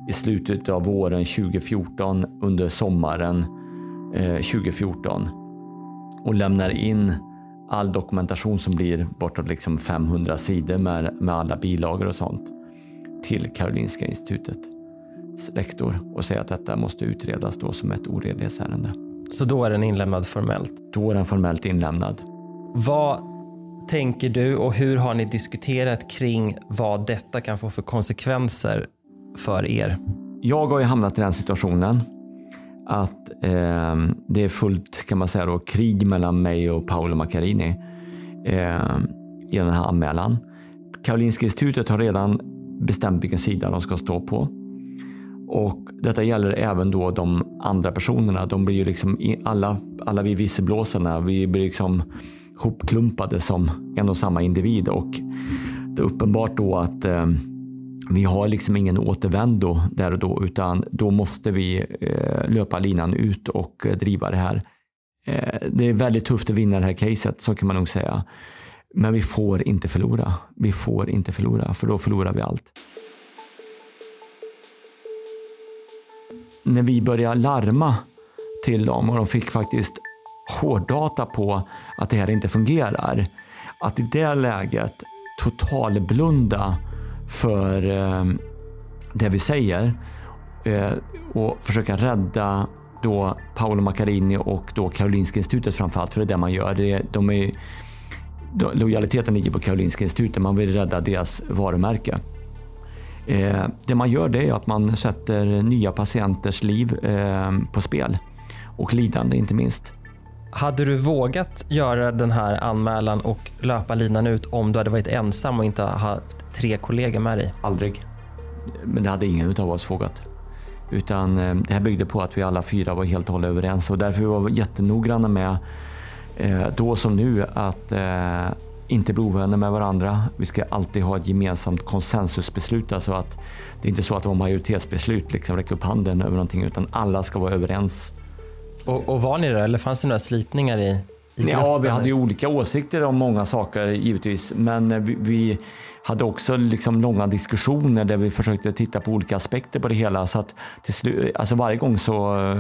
S3: i slutet av våren 2014 under sommaren eh, 2014 och lämnar in all dokumentation som blir bortåt liksom 500 sidor med, med alla bilagor och sånt till Karolinska institutets rektor och säger att detta måste utredas då som ett oredlighetsärende.
S2: Så då är den inlämnad formellt?
S3: Då är den formellt inlämnad.
S2: Vad tänker du och hur har ni diskuterat kring vad detta kan få för konsekvenser för er?
S3: Jag har ju hamnat i den situationen att eh, det är fullt kan man säga då, krig mellan mig och Paolo Macchiarini eh, i den här anmälan. Karolinska institutet har redan bestämt vilken sida de ska stå på. Och detta gäller även då de andra personerna. De blir ju liksom alla, alla vi visselblåsarna, vi blir liksom hopklumpade som en och samma individ och det är uppenbart då att eh, vi har liksom ingen återvändo där och då utan då måste vi eh, löpa linan ut och eh, driva det här. Eh, det är väldigt tufft att vinna det här caset, så kan man nog säga. Men vi får inte förlora. Vi får inte förlora, för då förlorar vi allt. När vi började larma till dem och de fick faktiskt hårddata på att det här inte fungerar. Att i det läget totalblunda för eh, det vi säger eh, och försöka rädda då Paolo Macchiarini och då Karolinska institutet framförallt, för det är det man gör. Det, de är, lojaliteten ligger på Karolinska institutet. Man vill rädda deras varumärke. Eh, det man gör det är att man sätter nya patienters liv eh, på spel och lidande inte minst.
S2: Hade du vågat göra den här anmälan och löpa linan ut om du hade varit ensam och inte haft tre kollegor med dig?
S3: Aldrig. Men det hade ingen av oss vågat. Utan eh, det här byggde på att vi alla fyra var helt och hållet överens och därför var vi jättenoggranna med då som nu att eh, inte bli ovänner med varandra. Vi ska alltid ha ett gemensamt konsensusbeslut. Alltså att det är inte så att det var majoritetsbeslut, liksom räcka upp handen över någonting, utan alla ska vara överens.
S2: Och, och var ni det eller fanns det några slitningar i, i
S3: Ja, vi hade ju olika åsikter om många saker givetvis, men vi, vi hade också liksom långa diskussioner där vi försökte titta på olika aspekter på det hela. Så att till slut, alltså varje gång så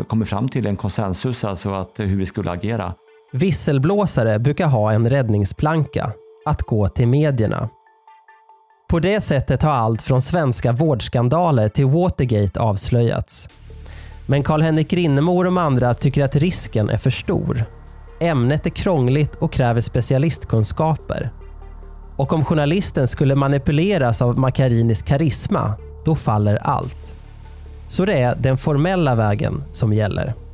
S3: kom vi fram till en konsensus, alltså att hur vi skulle agera.
S2: Visselblåsare brukar ha en räddningsplanka, att gå till medierna. På det sättet har allt från svenska vårdskandaler till Watergate avslöjats. Men Karl-Henrik Grinnemor och de andra tycker att risken är för stor. Ämnet är krångligt och kräver specialistkunskaper. Och om journalisten skulle manipuleras av Macchiarinis karisma, då faller allt. Så det är den formella vägen som gäller.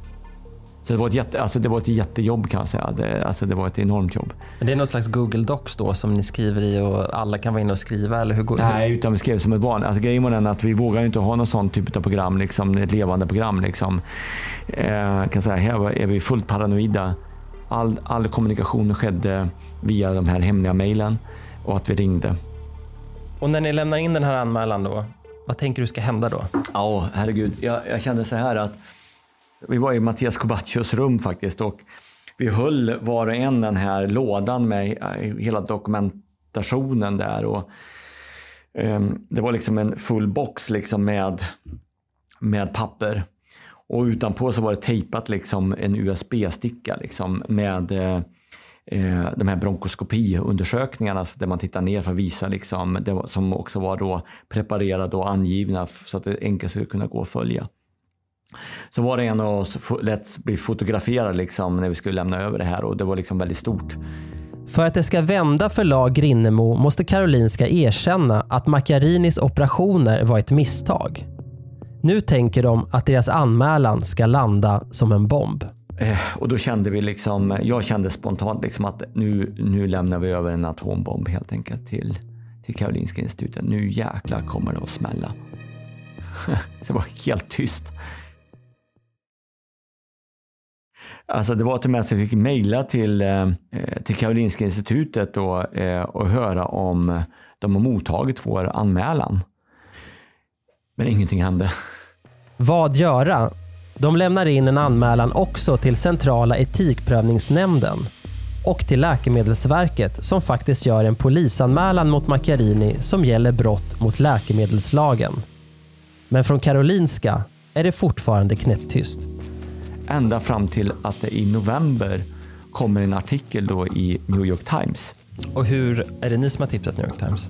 S3: Så det var ett, jätte, alltså det var ett jättejobb kan jag säga. Det, alltså det var ett enormt jobb.
S2: Men det är något slags Google Docs då som ni skriver i och alla kan vara inne och skriva? Eller hur går,
S3: Nej, utan vi skrev som ett barn. Alltså grejen var den att vi vågar inte ha någon sån typ av program, liksom, ett levande program. Liksom. Eh, kan säga, här är vi fullt paranoida. All, all kommunikation skedde via de här hemliga mejlen och att vi ringde.
S2: Och när ni lämnar in den här anmälan då, vad tänker du ska hända då?
S3: Ja, herregud. Jag, jag kände så här att vi var i Mattias Kobaccios rum faktiskt och vi höll var och en den här lådan med eh, hela dokumentationen där. Och, um, det var liksom en full box liksom med, med papper. Och utanpå så var det tejpat liksom en USB-sticka liksom med eh, eh, de här bronkoskopiundersökningarna där man tittar ner för att visa liksom, det, som också var då preparerade och angivna så att det enkelt skulle kunna gå att följa. Så var det en av oss lät bli fotograferad liksom när vi skulle lämna över det här och det var liksom väldigt stort.
S2: För att det ska vända för lag Grinnemo måste Karolinska erkänna att Macchiarinis operationer var ett misstag. Nu tänker de att deras anmälan ska landa som en bomb.
S3: Eh, och då kände vi liksom, jag kände spontant liksom att nu, nu lämnar vi över en atombomb helt enkelt till, till Karolinska institutet. Nu jäklar kommer det att smälla. Så det var helt tyst. Alltså det var till och med att jag fick mejla till, eh, till Karolinska institutet då, eh, och höra om de har mottagit vår anmälan. Men ingenting hände.
S2: Vad göra? De lämnar in en anmälan också till centrala etikprövningsnämnden och till Läkemedelsverket som faktiskt gör en polisanmälan mot Macchiarini som gäller brott mot läkemedelslagen. Men från Karolinska är det fortfarande knäpptyst.
S3: Ända fram till att det i november kommer en artikel då i New York Times.
S2: Och hur är det ni som har tipsat New York Times?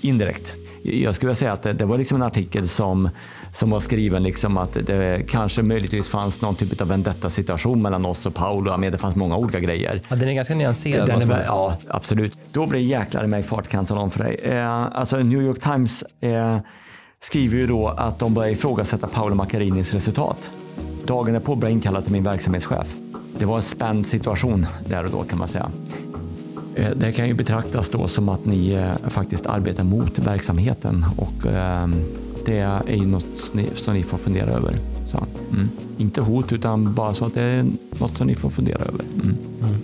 S3: Indirekt. Jag skulle säga att det, det var liksom en artikel som, som var skriven liksom att det kanske möjligtvis fanns någon typ av vendetta situation mellan oss och Paolo. Men det fanns många olika grejer.
S2: Ja, den är ganska nyanserad.
S3: Den är, ja, absolut. Då blir jäklar i mig fart kan jag tala om för dig. Eh, alltså New York Times eh, skriver ju då att de börjar ifrågasätta Paolo Maccarinis resultat. Dagen är på blev jag inkallad till min verksamhetschef. Det var en spänd situation där och då kan man säga. Eh, det kan ju betraktas då som att ni eh, faktiskt arbetar mot verksamheten och ehm, det är ju något som ni får fundera över. Så, mm. Inte hot utan bara så att det är något som ni får fundera över. Mm. Mm.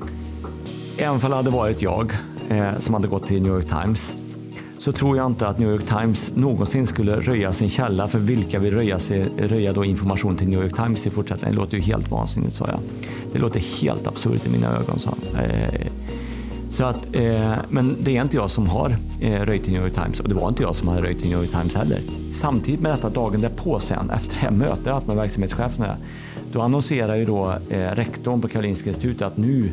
S3: Även om det hade varit jag eh, som hade gått till New York Times så tror jag inte att New York Times någonsin skulle röja sin källa för vilka vill röja, sig, röja då information till New York Times i fortsättningen. Det låter ju helt vansinnigt sa jag. Det låter helt absurt i mina ögon sa eh, så att, eh, men det är inte jag som har eh, röjt till New York Times och det var inte jag som hade röjt till New York Times heller. Samtidigt med detta, dagen därpå sen, efter det här mötet jag haft med verksamhetscheferna, då annonserar ju då eh, rektorn på Karolinska institutet att nu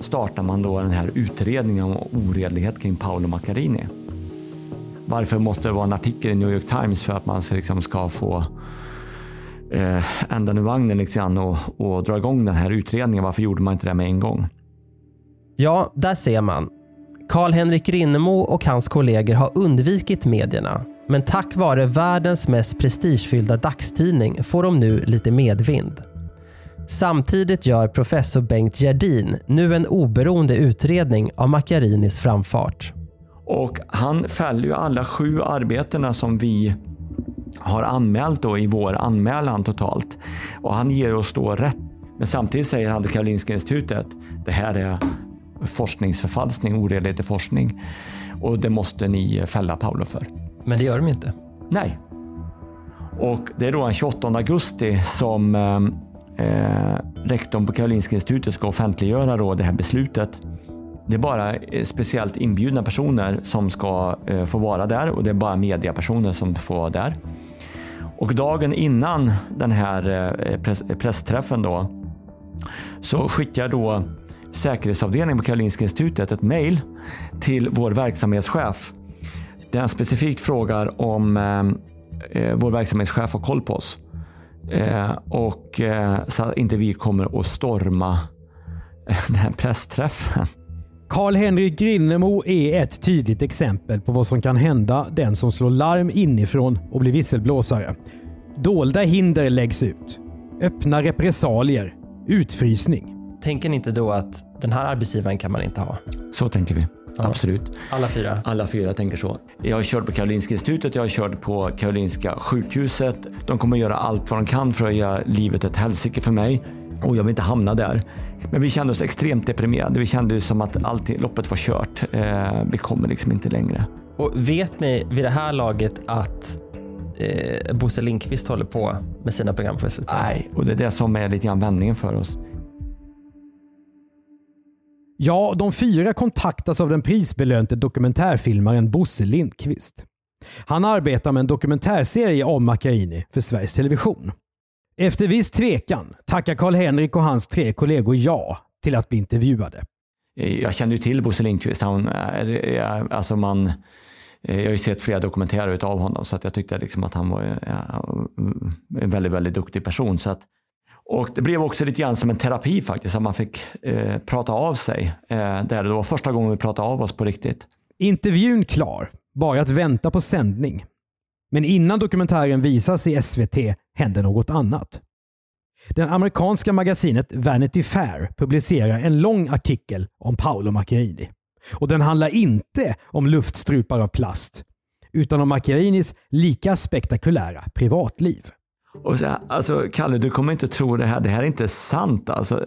S3: startar man då den här utredningen om oredlighet kring Paolo Macchiarini. Varför måste det vara en artikel i New York Times för att man liksom ska få eh, ändan ur vagnen liksom och, och dra igång den här utredningen? Varför gjorde man inte det med en gång?
S2: Ja, där ser man. Karl-Henrik Rinnemo och hans kollegor har undvikit medierna. Men tack vare världens mest prestigefyllda dagstidning får de nu lite medvind. Samtidigt gör professor Bengt Gerdin nu en oberoende utredning av Macchiarinis framfart.
S3: Och han fäller ju alla sju arbetena som vi har anmält då i vår anmälan totalt. Och han ger oss då rätt. Men samtidigt säger han till Karolinska institutet, det här är forskningsförfalskning, oredlighet i forskning. Och det måste ni fälla Paolo för.
S2: Men det gör de inte.
S3: Nej. Och det är då den 28 augusti som eh, rektorn på Karolinska institutet ska offentliggöra då det här beslutet. Det är bara eh, speciellt inbjudna personer som ska eh, få vara där och det är bara mediapersoner som får vara där. Och dagen innan den här eh, pressträffen då så skickar då säkerhetsavdelningen på Karolinska institutet ett mejl till vår verksamhetschef där han specifikt frågar om eh, vår verksamhetschef har koll på oss. Eh, och eh, så att inte vi kommer att storma den här pressträffen.
S1: Karl-Henrik Grinnemo är ett tydligt exempel på vad som kan hända den som slår larm inifrån och blir visselblåsare. Dolda hinder läggs ut. Öppna repressalier. Utfrysning.
S2: Tänker ni inte då att den här arbetsgivaren kan man inte ha?
S3: Så tänker vi. Ja. Absolut.
S2: Alla fyra?
S3: Alla fyra tänker så. Jag har kört på Karolinska institutet, jag har kört på Karolinska sjukhuset. De kommer göra allt vad de kan för att göra livet ett helsike för mig. Och jag vill inte hamna där. Men vi kände oss extremt deprimerade. Vi kände som att allt, loppet var kört. Eh, vi kommer liksom inte längre.
S2: Och vet ni vid det här laget att eh, Bosse Lindqvist håller på med sina program för SVT?
S3: Nej, och det är det som är lite grann vändningen för oss.
S1: Ja, de fyra kontaktas av den prisbelönte dokumentärfilmaren Bosse Lindqvist. Han arbetar med en dokumentärserie om Macchiarini för Sveriges Television. Efter viss tvekan tackar Karl-Henrik och hans tre kollegor ja till att bli intervjuade.
S3: Jag känner ju till Bosse Lindqvist. Han, alltså man, jag har ju sett flera dokumentärer av honom så att jag tyckte liksom att han var en väldigt, väldigt duktig person. Så att, och Det blev också lite grann som en terapi faktiskt, att man fick eh, prata av sig. Eh, det var första gången vi pratade av oss på riktigt.
S1: Intervjun klar, bara att vänta på sändning. Men innan dokumentären visas i SVT händer något annat. Det amerikanska magasinet Vanity Fair publicerar en lång artikel om Paolo Macchiarini. Och den handlar inte om luftstrupar av plast, utan om Macchiarinis lika spektakulära privatliv.
S3: Och så, alltså, Kalle, du kommer inte tro det här. Det här är inte sant. Alltså,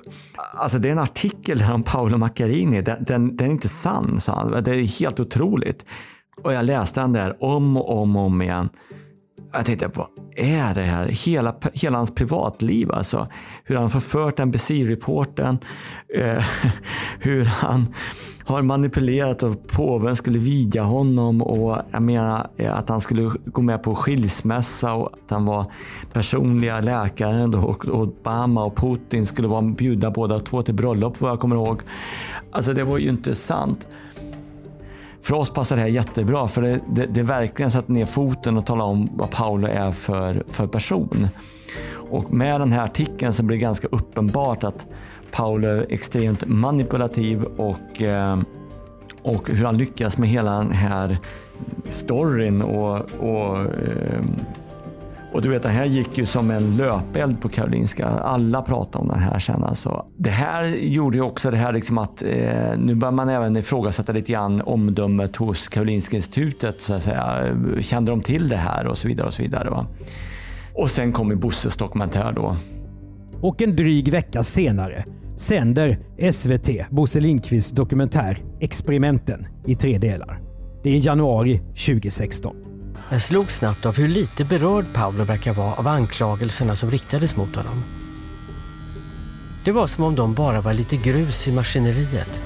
S3: alltså, det är en artikel om Paolo Macchiarini. Den, den, den är inte sann, sa han. Det är helt otroligt. Och jag läste den där om och om och om igen. Jag tänkte, vad är det här? Hela, hela hans privatliv alltså. Hur han förfört NBC-reporten. Eh, hur han har manipulerat och påven skulle viga honom och jag menar eh, att han skulle gå med på skilsmässa och att han var personliga läkaren och Obama och Putin skulle vara bjuda båda två till bröllop vad jag kommer ihåg. Alltså det var ju inte sant. För oss passar det här jättebra för det, det, det verkligen sätter ner foten och talar om vad Paolo är för, för person. Och med den här artikeln så blir det ganska uppenbart att Paolo är extremt manipulativ och, eh, och hur han lyckas med hela den här storyn och, och eh, och du vet, det här gick ju som en löpeld på Karolinska. Alla pratade om den här sen. Alltså. Det här gjorde ju också det här liksom att eh, nu börjar man även ifrågasätta lite grann omdömet hos Karolinska institutet. Så att säga. Kände de till det här och så vidare. Och så vidare va? Och sen kom ju Bosses dokumentär då.
S1: Och en dryg vecka senare sänder SVT Bosse Lindqvists dokumentär Experimenten i tre delar. Det är januari 2016.
S11: Jag slog snabbt av hur lite berörd Paolo verkar vara av anklagelserna som riktades mot honom. Det var som om de bara var lite grus i maskineriet.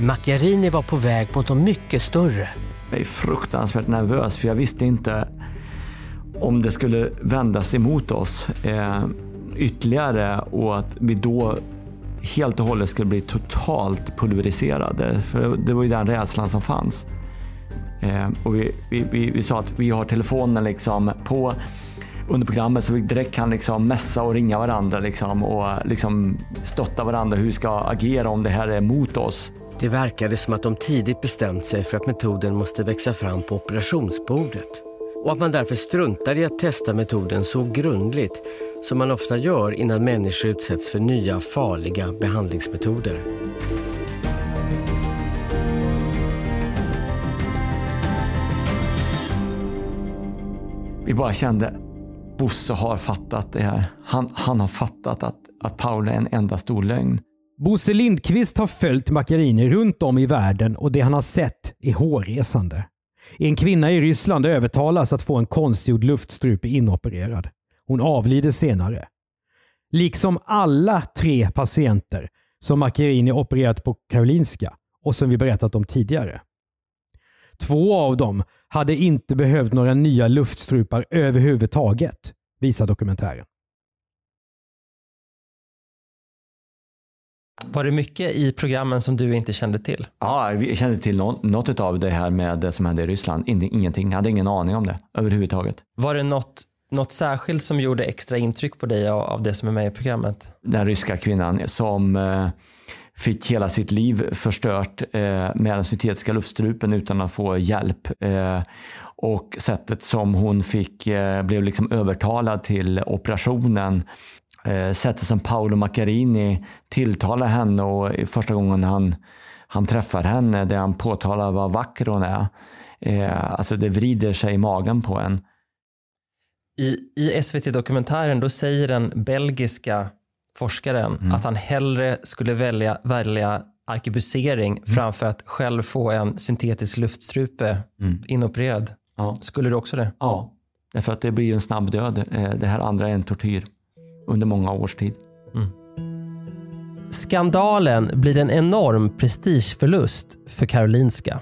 S11: Macchiarini var på väg mot något mycket större.
S3: Jag är fruktansvärt nervös för jag visste inte om det skulle vändas emot oss eh, ytterligare och att vi då helt och hållet skulle bli totalt pulveriserade. För det var ju den rädslan som fanns. Eh, och vi, vi, vi, vi, sa att vi har telefonen liksom på under programmet så vi direkt kan liksom mässa och ringa varandra liksom, och liksom stötta varandra hur vi ska agera om det här är mot oss.
S11: Det verkade som att de tidigt bestämt sig för att metoden måste växa fram på operationsbordet och att man därför struntar i att testa metoden så grundligt som man ofta gör innan människor utsätts för nya farliga behandlingsmetoder.
S3: Vi bara kände, Bosse har fattat det här. Han, han har fattat att, att Paula är en enda stor lögn.
S1: Bosse Lindqvist har följt Macchiarini runt om i världen och det han har sett är hårresande. En kvinna i Ryssland övertalas att få en konstgjord luftstrupe inopererad. Hon avlider senare. Liksom alla tre patienter som Macchiarini opererat på Karolinska och som vi berättat om tidigare. Två av dem hade inte behövt några nya luftstrupar överhuvudtaget, visar dokumentären.
S2: Var det mycket i programmen som du inte kände till?
S3: Ja, vi kände till något av det här med det som hände i Ryssland. Ingenting, jag hade ingen aning om det överhuvudtaget.
S2: Var det något, något särskilt som gjorde extra intryck på dig av, av det som är med i programmet?
S3: Den ryska kvinnan som eh, fick hela sitt liv förstört eh, med den syntetiska luftstrupen utan att få hjälp. Eh, och sättet som hon fick, eh, blev liksom övertalad till operationen eh, sättet som Paolo Macchiarini tilltalar henne och första gången han, han träffar henne där han påtalar vad vacker hon är. Eh, alltså det vrider sig i magen på en.
S2: I, i SVT-dokumentären då säger den belgiska forskaren mm. att han hellre skulle välja, välja arkebusering mm. framför att själv få en syntetisk luftstrupe mm. inopererad. Ja. Skulle du också det?
S3: Ja, därför att det blir en snabb död. Eh, det här andra är en tortyr under många års tid. Mm.
S2: Skandalen blir en enorm prestigeförlust för Karolinska.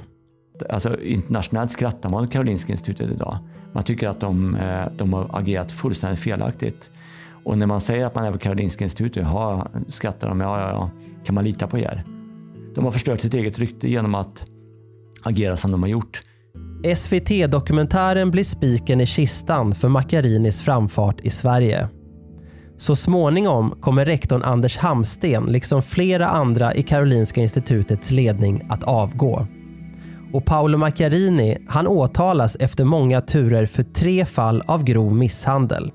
S3: Alltså, internationellt skrattar man åt Karolinska institutet idag. Man tycker att de, eh, de har agerat fullständigt felaktigt. Och när man säger att man är på Karolinska institutet, ja, skrattar de, ja, ja, ja, kan man lita på er? De har förstört sitt eget rykte genom att agera som de har gjort.
S2: SVT-dokumentären blir spiken i kistan för Macchiarinis framfart i Sverige. Så småningom kommer rektorn Anders Hamsten, liksom flera andra i Karolinska institutets ledning, att avgå. Och Paolo Macchiarini han åtalas efter många turer för tre fall av grov misshandel.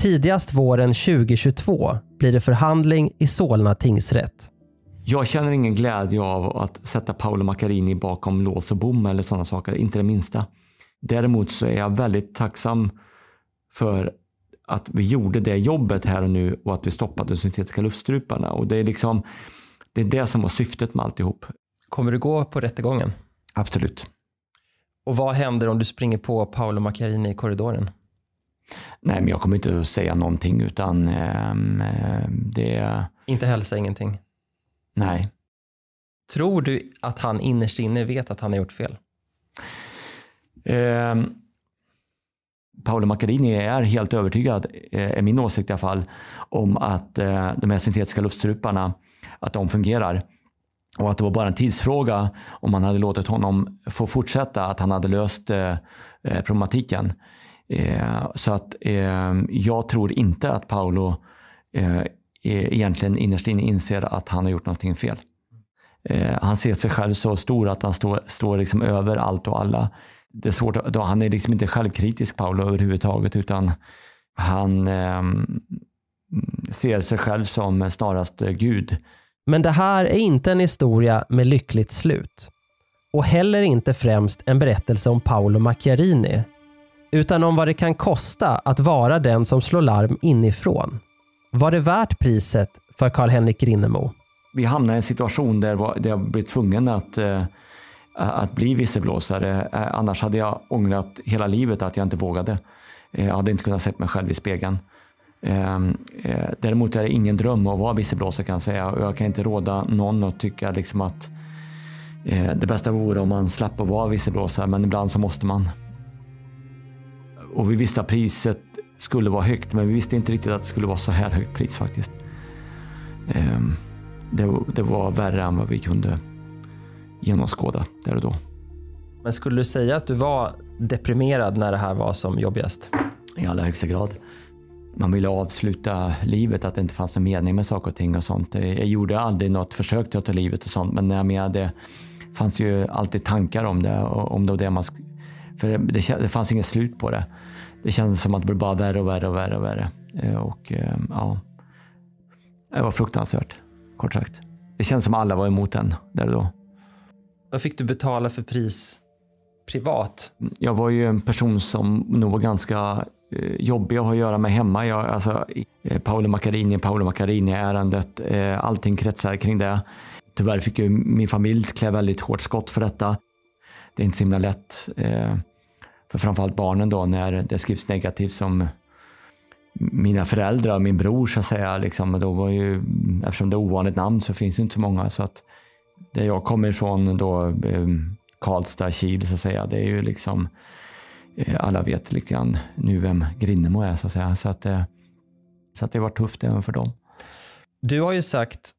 S2: Tidigast våren 2022 blir det förhandling i Solna tingsrätt.
S3: Jag känner ingen glädje av att sätta Paolo Macchiarini bakom lås och bom eller sådana saker, inte det minsta. Däremot så är jag väldigt tacksam för att vi gjorde det jobbet här och nu och att vi stoppade de syntetiska luftstruparna. Och det är liksom det är det som var syftet med alltihop.
S2: Kommer du gå på rättegången?
S3: Absolut.
S2: Och vad händer om du springer på Paolo Macchiarini i korridoren?
S3: Nej, men jag kommer inte att säga någonting utan eh, det...
S2: Inte hälsa, ingenting?
S3: Nej.
S2: Tror du att han innerst inne vet att han har gjort fel?
S3: Eh, Paolo Macchiarini är helt övertygad, eh, är min åsikt i alla fall, om att eh, de här syntetiska luftstruparna, att de fungerar. Och att det var bara en tidsfråga om man hade låtit honom få fortsätta, att han hade löst eh, problematiken. Eh, så att ehm, jag tror inte att Paolo eh, e-, egentligen innerst inne inser att han har gjort någonting fel. Eh, han ser sig själv så stor att han står, står liksom över allt och alla det är svårt, då, han är liksom inte självkritisk Paolo överhuvudtaget utan han eh, ser sig själv som snarast Gud.
S2: Men det här är inte en historia med lyckligt slut. Och heller inte främst en berättelse om Paolo Macchiarini. Utan om vad det kan kosta att vara den som slår larm inifrån. Var det värt priset för Karl-Henrik Rinnemo?
S3: Vi hamnade i en situation där jag blev tvungen att eh, att bli visselblåsare. Eh, annars hade jag ångrat hela livet att jag inte vågade. Eh, jag hade inte kunnat se mig själv i spegeln. Ehm, däremot är det ingen dröm att vara visselblåsare kan jag säga. Jag kan inte råda någon att tycka liksom att det bästa vore om man slapp att vara visselblåsare, men ibland så måste man. Och vi visste att priset skulle vara högt, men vi visste inte riktigt att det skulle vara så här högt pris faktiskt. Ehm, det var värre än vad vi kunde genomskåda där och då.
S2: Men skulle du säga att du var deprimerad när det här var som jobbigast?
S3: i allra högsta grad. Man ville avsluta livet, att det inte fanns någon mening med saker och ting och sånt. Jag gjorde aldrig något försök till att ta livet och sånt, men när jag menade, det fanns ju alltid tankar om det. Om det, och det man, för det, det fanns inget slut på det. Det kändes som att det blev bara värre och värre och värre. Och värre. Eh, och, ja, det var fruktansvärt, kort sagt. Det kändes som att alla var emot den där och då.
S2: Vad fick du betala för pris privat?
S3: Jag var ju en person som nog var ganska eh, jobbig att ha att göra med hemma. Jag, alltså, eh, Paolo Macchiarini, Paolo Macchiarini-ärendet, eh, allting kretsar kring det. Tyvärr fick ju min familj klä väldigt hårt skott för detta. Det är inte så himla lätt för framförallt barnen då när det skrivs negativt som mina föräldrar och min bror så att säga. Liksom, då var ju, eftersom det är ovanligt namn så finns det inte så många. Så att där jag kommer ifrån då, eh, Karlstad, Kil så att säga, det är ju liksom eh, alla vet lite grann nu vem Grinnemo är så att säga. Så att, eh, så att det varit tufft även för dem.
S2: Du har ju sagt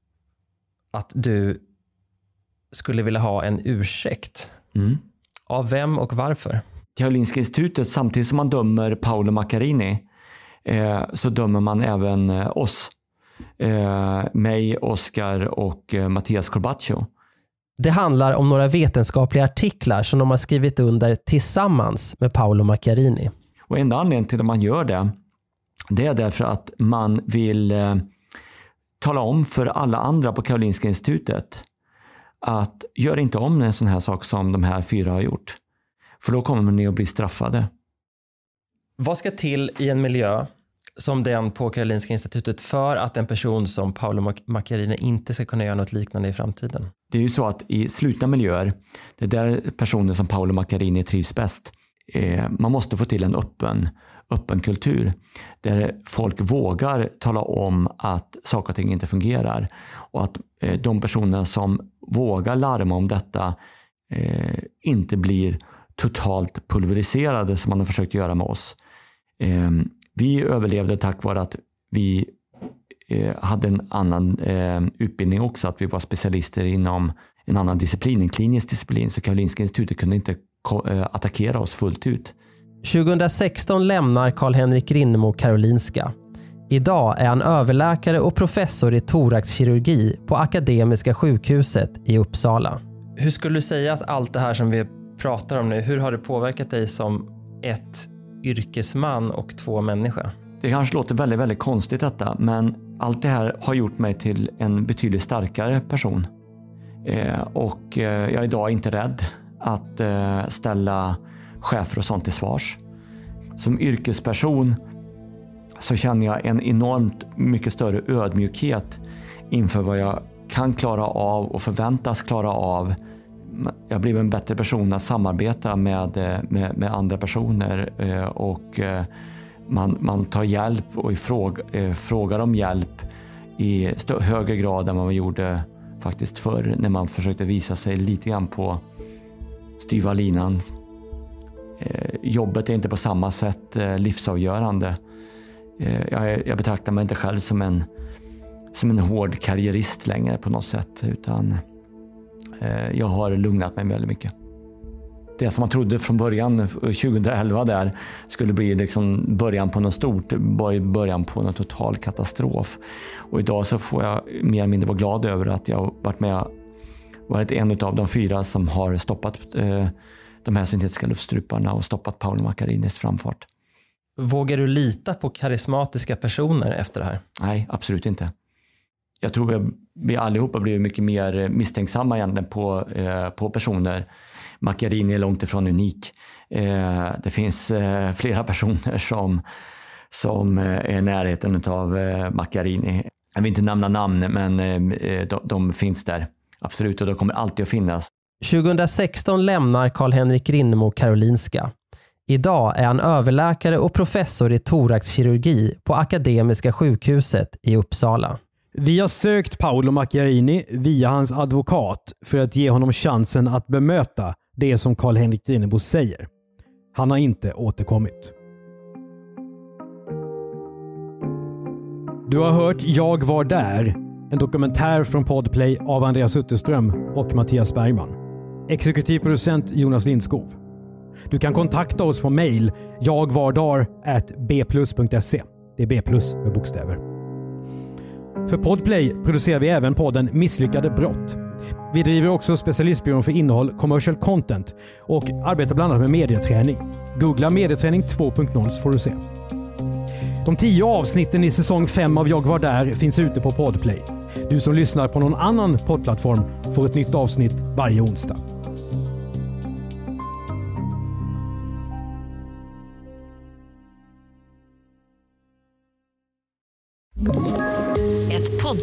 S2: att du skulle vilja ha en ursäkt.
S3: Mm.
S2: Av vem och varför?
S3: Karolinska institutet, samtidigt som man dömer Paolo Macchiarini, eh, så dömer man även eh, oss. Eh, mig, Oscar och eh, Mattias Corbaccio.
S2: Det handlar om några vetenskapliga artiklar som de har skrivit under tillsammans med Paolo Macchiarini.
S3: Och enda anledningen till att man gör det, det är därför att man vill eh, tala om för alla andra på Karolinska institutet att gör inte om en sån här sak som de här fyra har gjort. För då kommer ni att bli straffade.
S2: Vad ska till i en miljö som den på Karolinska institutet för att en person som Paolo Macchiarini inte ska kunna göra något liknande i framtiden?
S3: Det är ju så att i slutna miljöer, det är där personer som Paolo Macchiarini trivs bäst. Eh, man måste få till en öppen, öppen kultur där folk vågar tala om att saker och ting inte fungerar och att eh, de personer som vågar larma om detta eh, inte blir totalt pulveriserade som man har försökt göra med oss. Ehm, vi överlevde tack vare att vi eh, hade en annan eh, utbildning också, att vi var specialister inom en annan disciplin, en klinisk disciplin. Så Karolinska institutet kunde inte eh, attackera oss fullt ut.
S2: 2016 lämnar Karl-Henrik Rinnemo Karolinska. Idag är han överläkare och professor i thoraxkirurgi på Akademiska sjukhuset i Uppsala. Hur skulle du säga att allt det här som vi pratar om nu, hur har det påverkat dig som ett yrkesman och två människa?
S3: Det kanske låter väldigt, väldigt konstigt detta, men allt det här har gjort mig till en betydligt starkare person. Eh, och eh, jag är idag inte rädd att eh, ställa chefer och sånt till svars. Som yrkesperson så känner jag en enormt mycket större ödmjukhet inför vad jag kan klara av och förväntas klara av jag har blivit en bättre person att samarbeta med, eh, med, med andra personer eh, och eh, man, man tar hjälp och ifråga, frågar om hjälp i högre grad än vad man gjorde faktiskt förr när man försökte visa sig lite grann på styva linan. Jobbet är inte på samma sätt livsavgörande. Jag, jag betraktar mig inte själv som en, som en hård karriärist längre på något sätt utan jag har lugnat mig väldigt mycket. Det som man trodde från början, 2011 där, skulle bli liksom början på något stort, var början på en total katastrof. Och idag så får jag mer eller mindre vara glad över att jag varit med, varit en av de fyra som har stoppat eh, de här syntetiska luftstruparna och stoppat Paolo Maccarinis framfart.
S2: Vågar du lita på karismatiska personer efter det här?
S3: Nej, absolut inte jag tror vi allihopa blivit mycket mer misstänksamma egentligen på, eh, på personer. Macchiarini är långt ifrån unik. Eh, det finns eh, flera personer som, som eh, är i närheten av eh, Macchiarini. Jag vill inte nämna namn, men eh, de, de finns där. Absolut, och de kommer alltid att finnas.
S2: 2016 lämnar Karl-Henrik Rinnemo Karolinska. Idag är han överläkare och professor i thoraxkirurgi på Akademiska sjukhuset i Uppsala.
S1: Vi har sökt Paolo Macchiarini via hans advokat för att ge honom chansen att bemöta det som Karl-Henrik Rinebo säger. Han har inte återkommit. Du har hört Jag var där, en dokumentär från Podplay av Andreas Utterström och Mattias Bergman. Exekutiv producent Jonas Lindskov. Du kan kontakta oss på mail jagvardar.bplus.se. Det är B plus med bokstäver. För Podplay producerar vi även podden Misslyckade brott. Vi driver också specialistbyrån för innehåll, commercial content och arbetar bland annat med medieträning. Googla medieträning 2.0 så får du se. De tio avsnitten i säsong 5 av Jag var där finns ute på Podplay. Du som lyssnar på någon annan poddplattform får ett nytt avsnitt varje onsdag.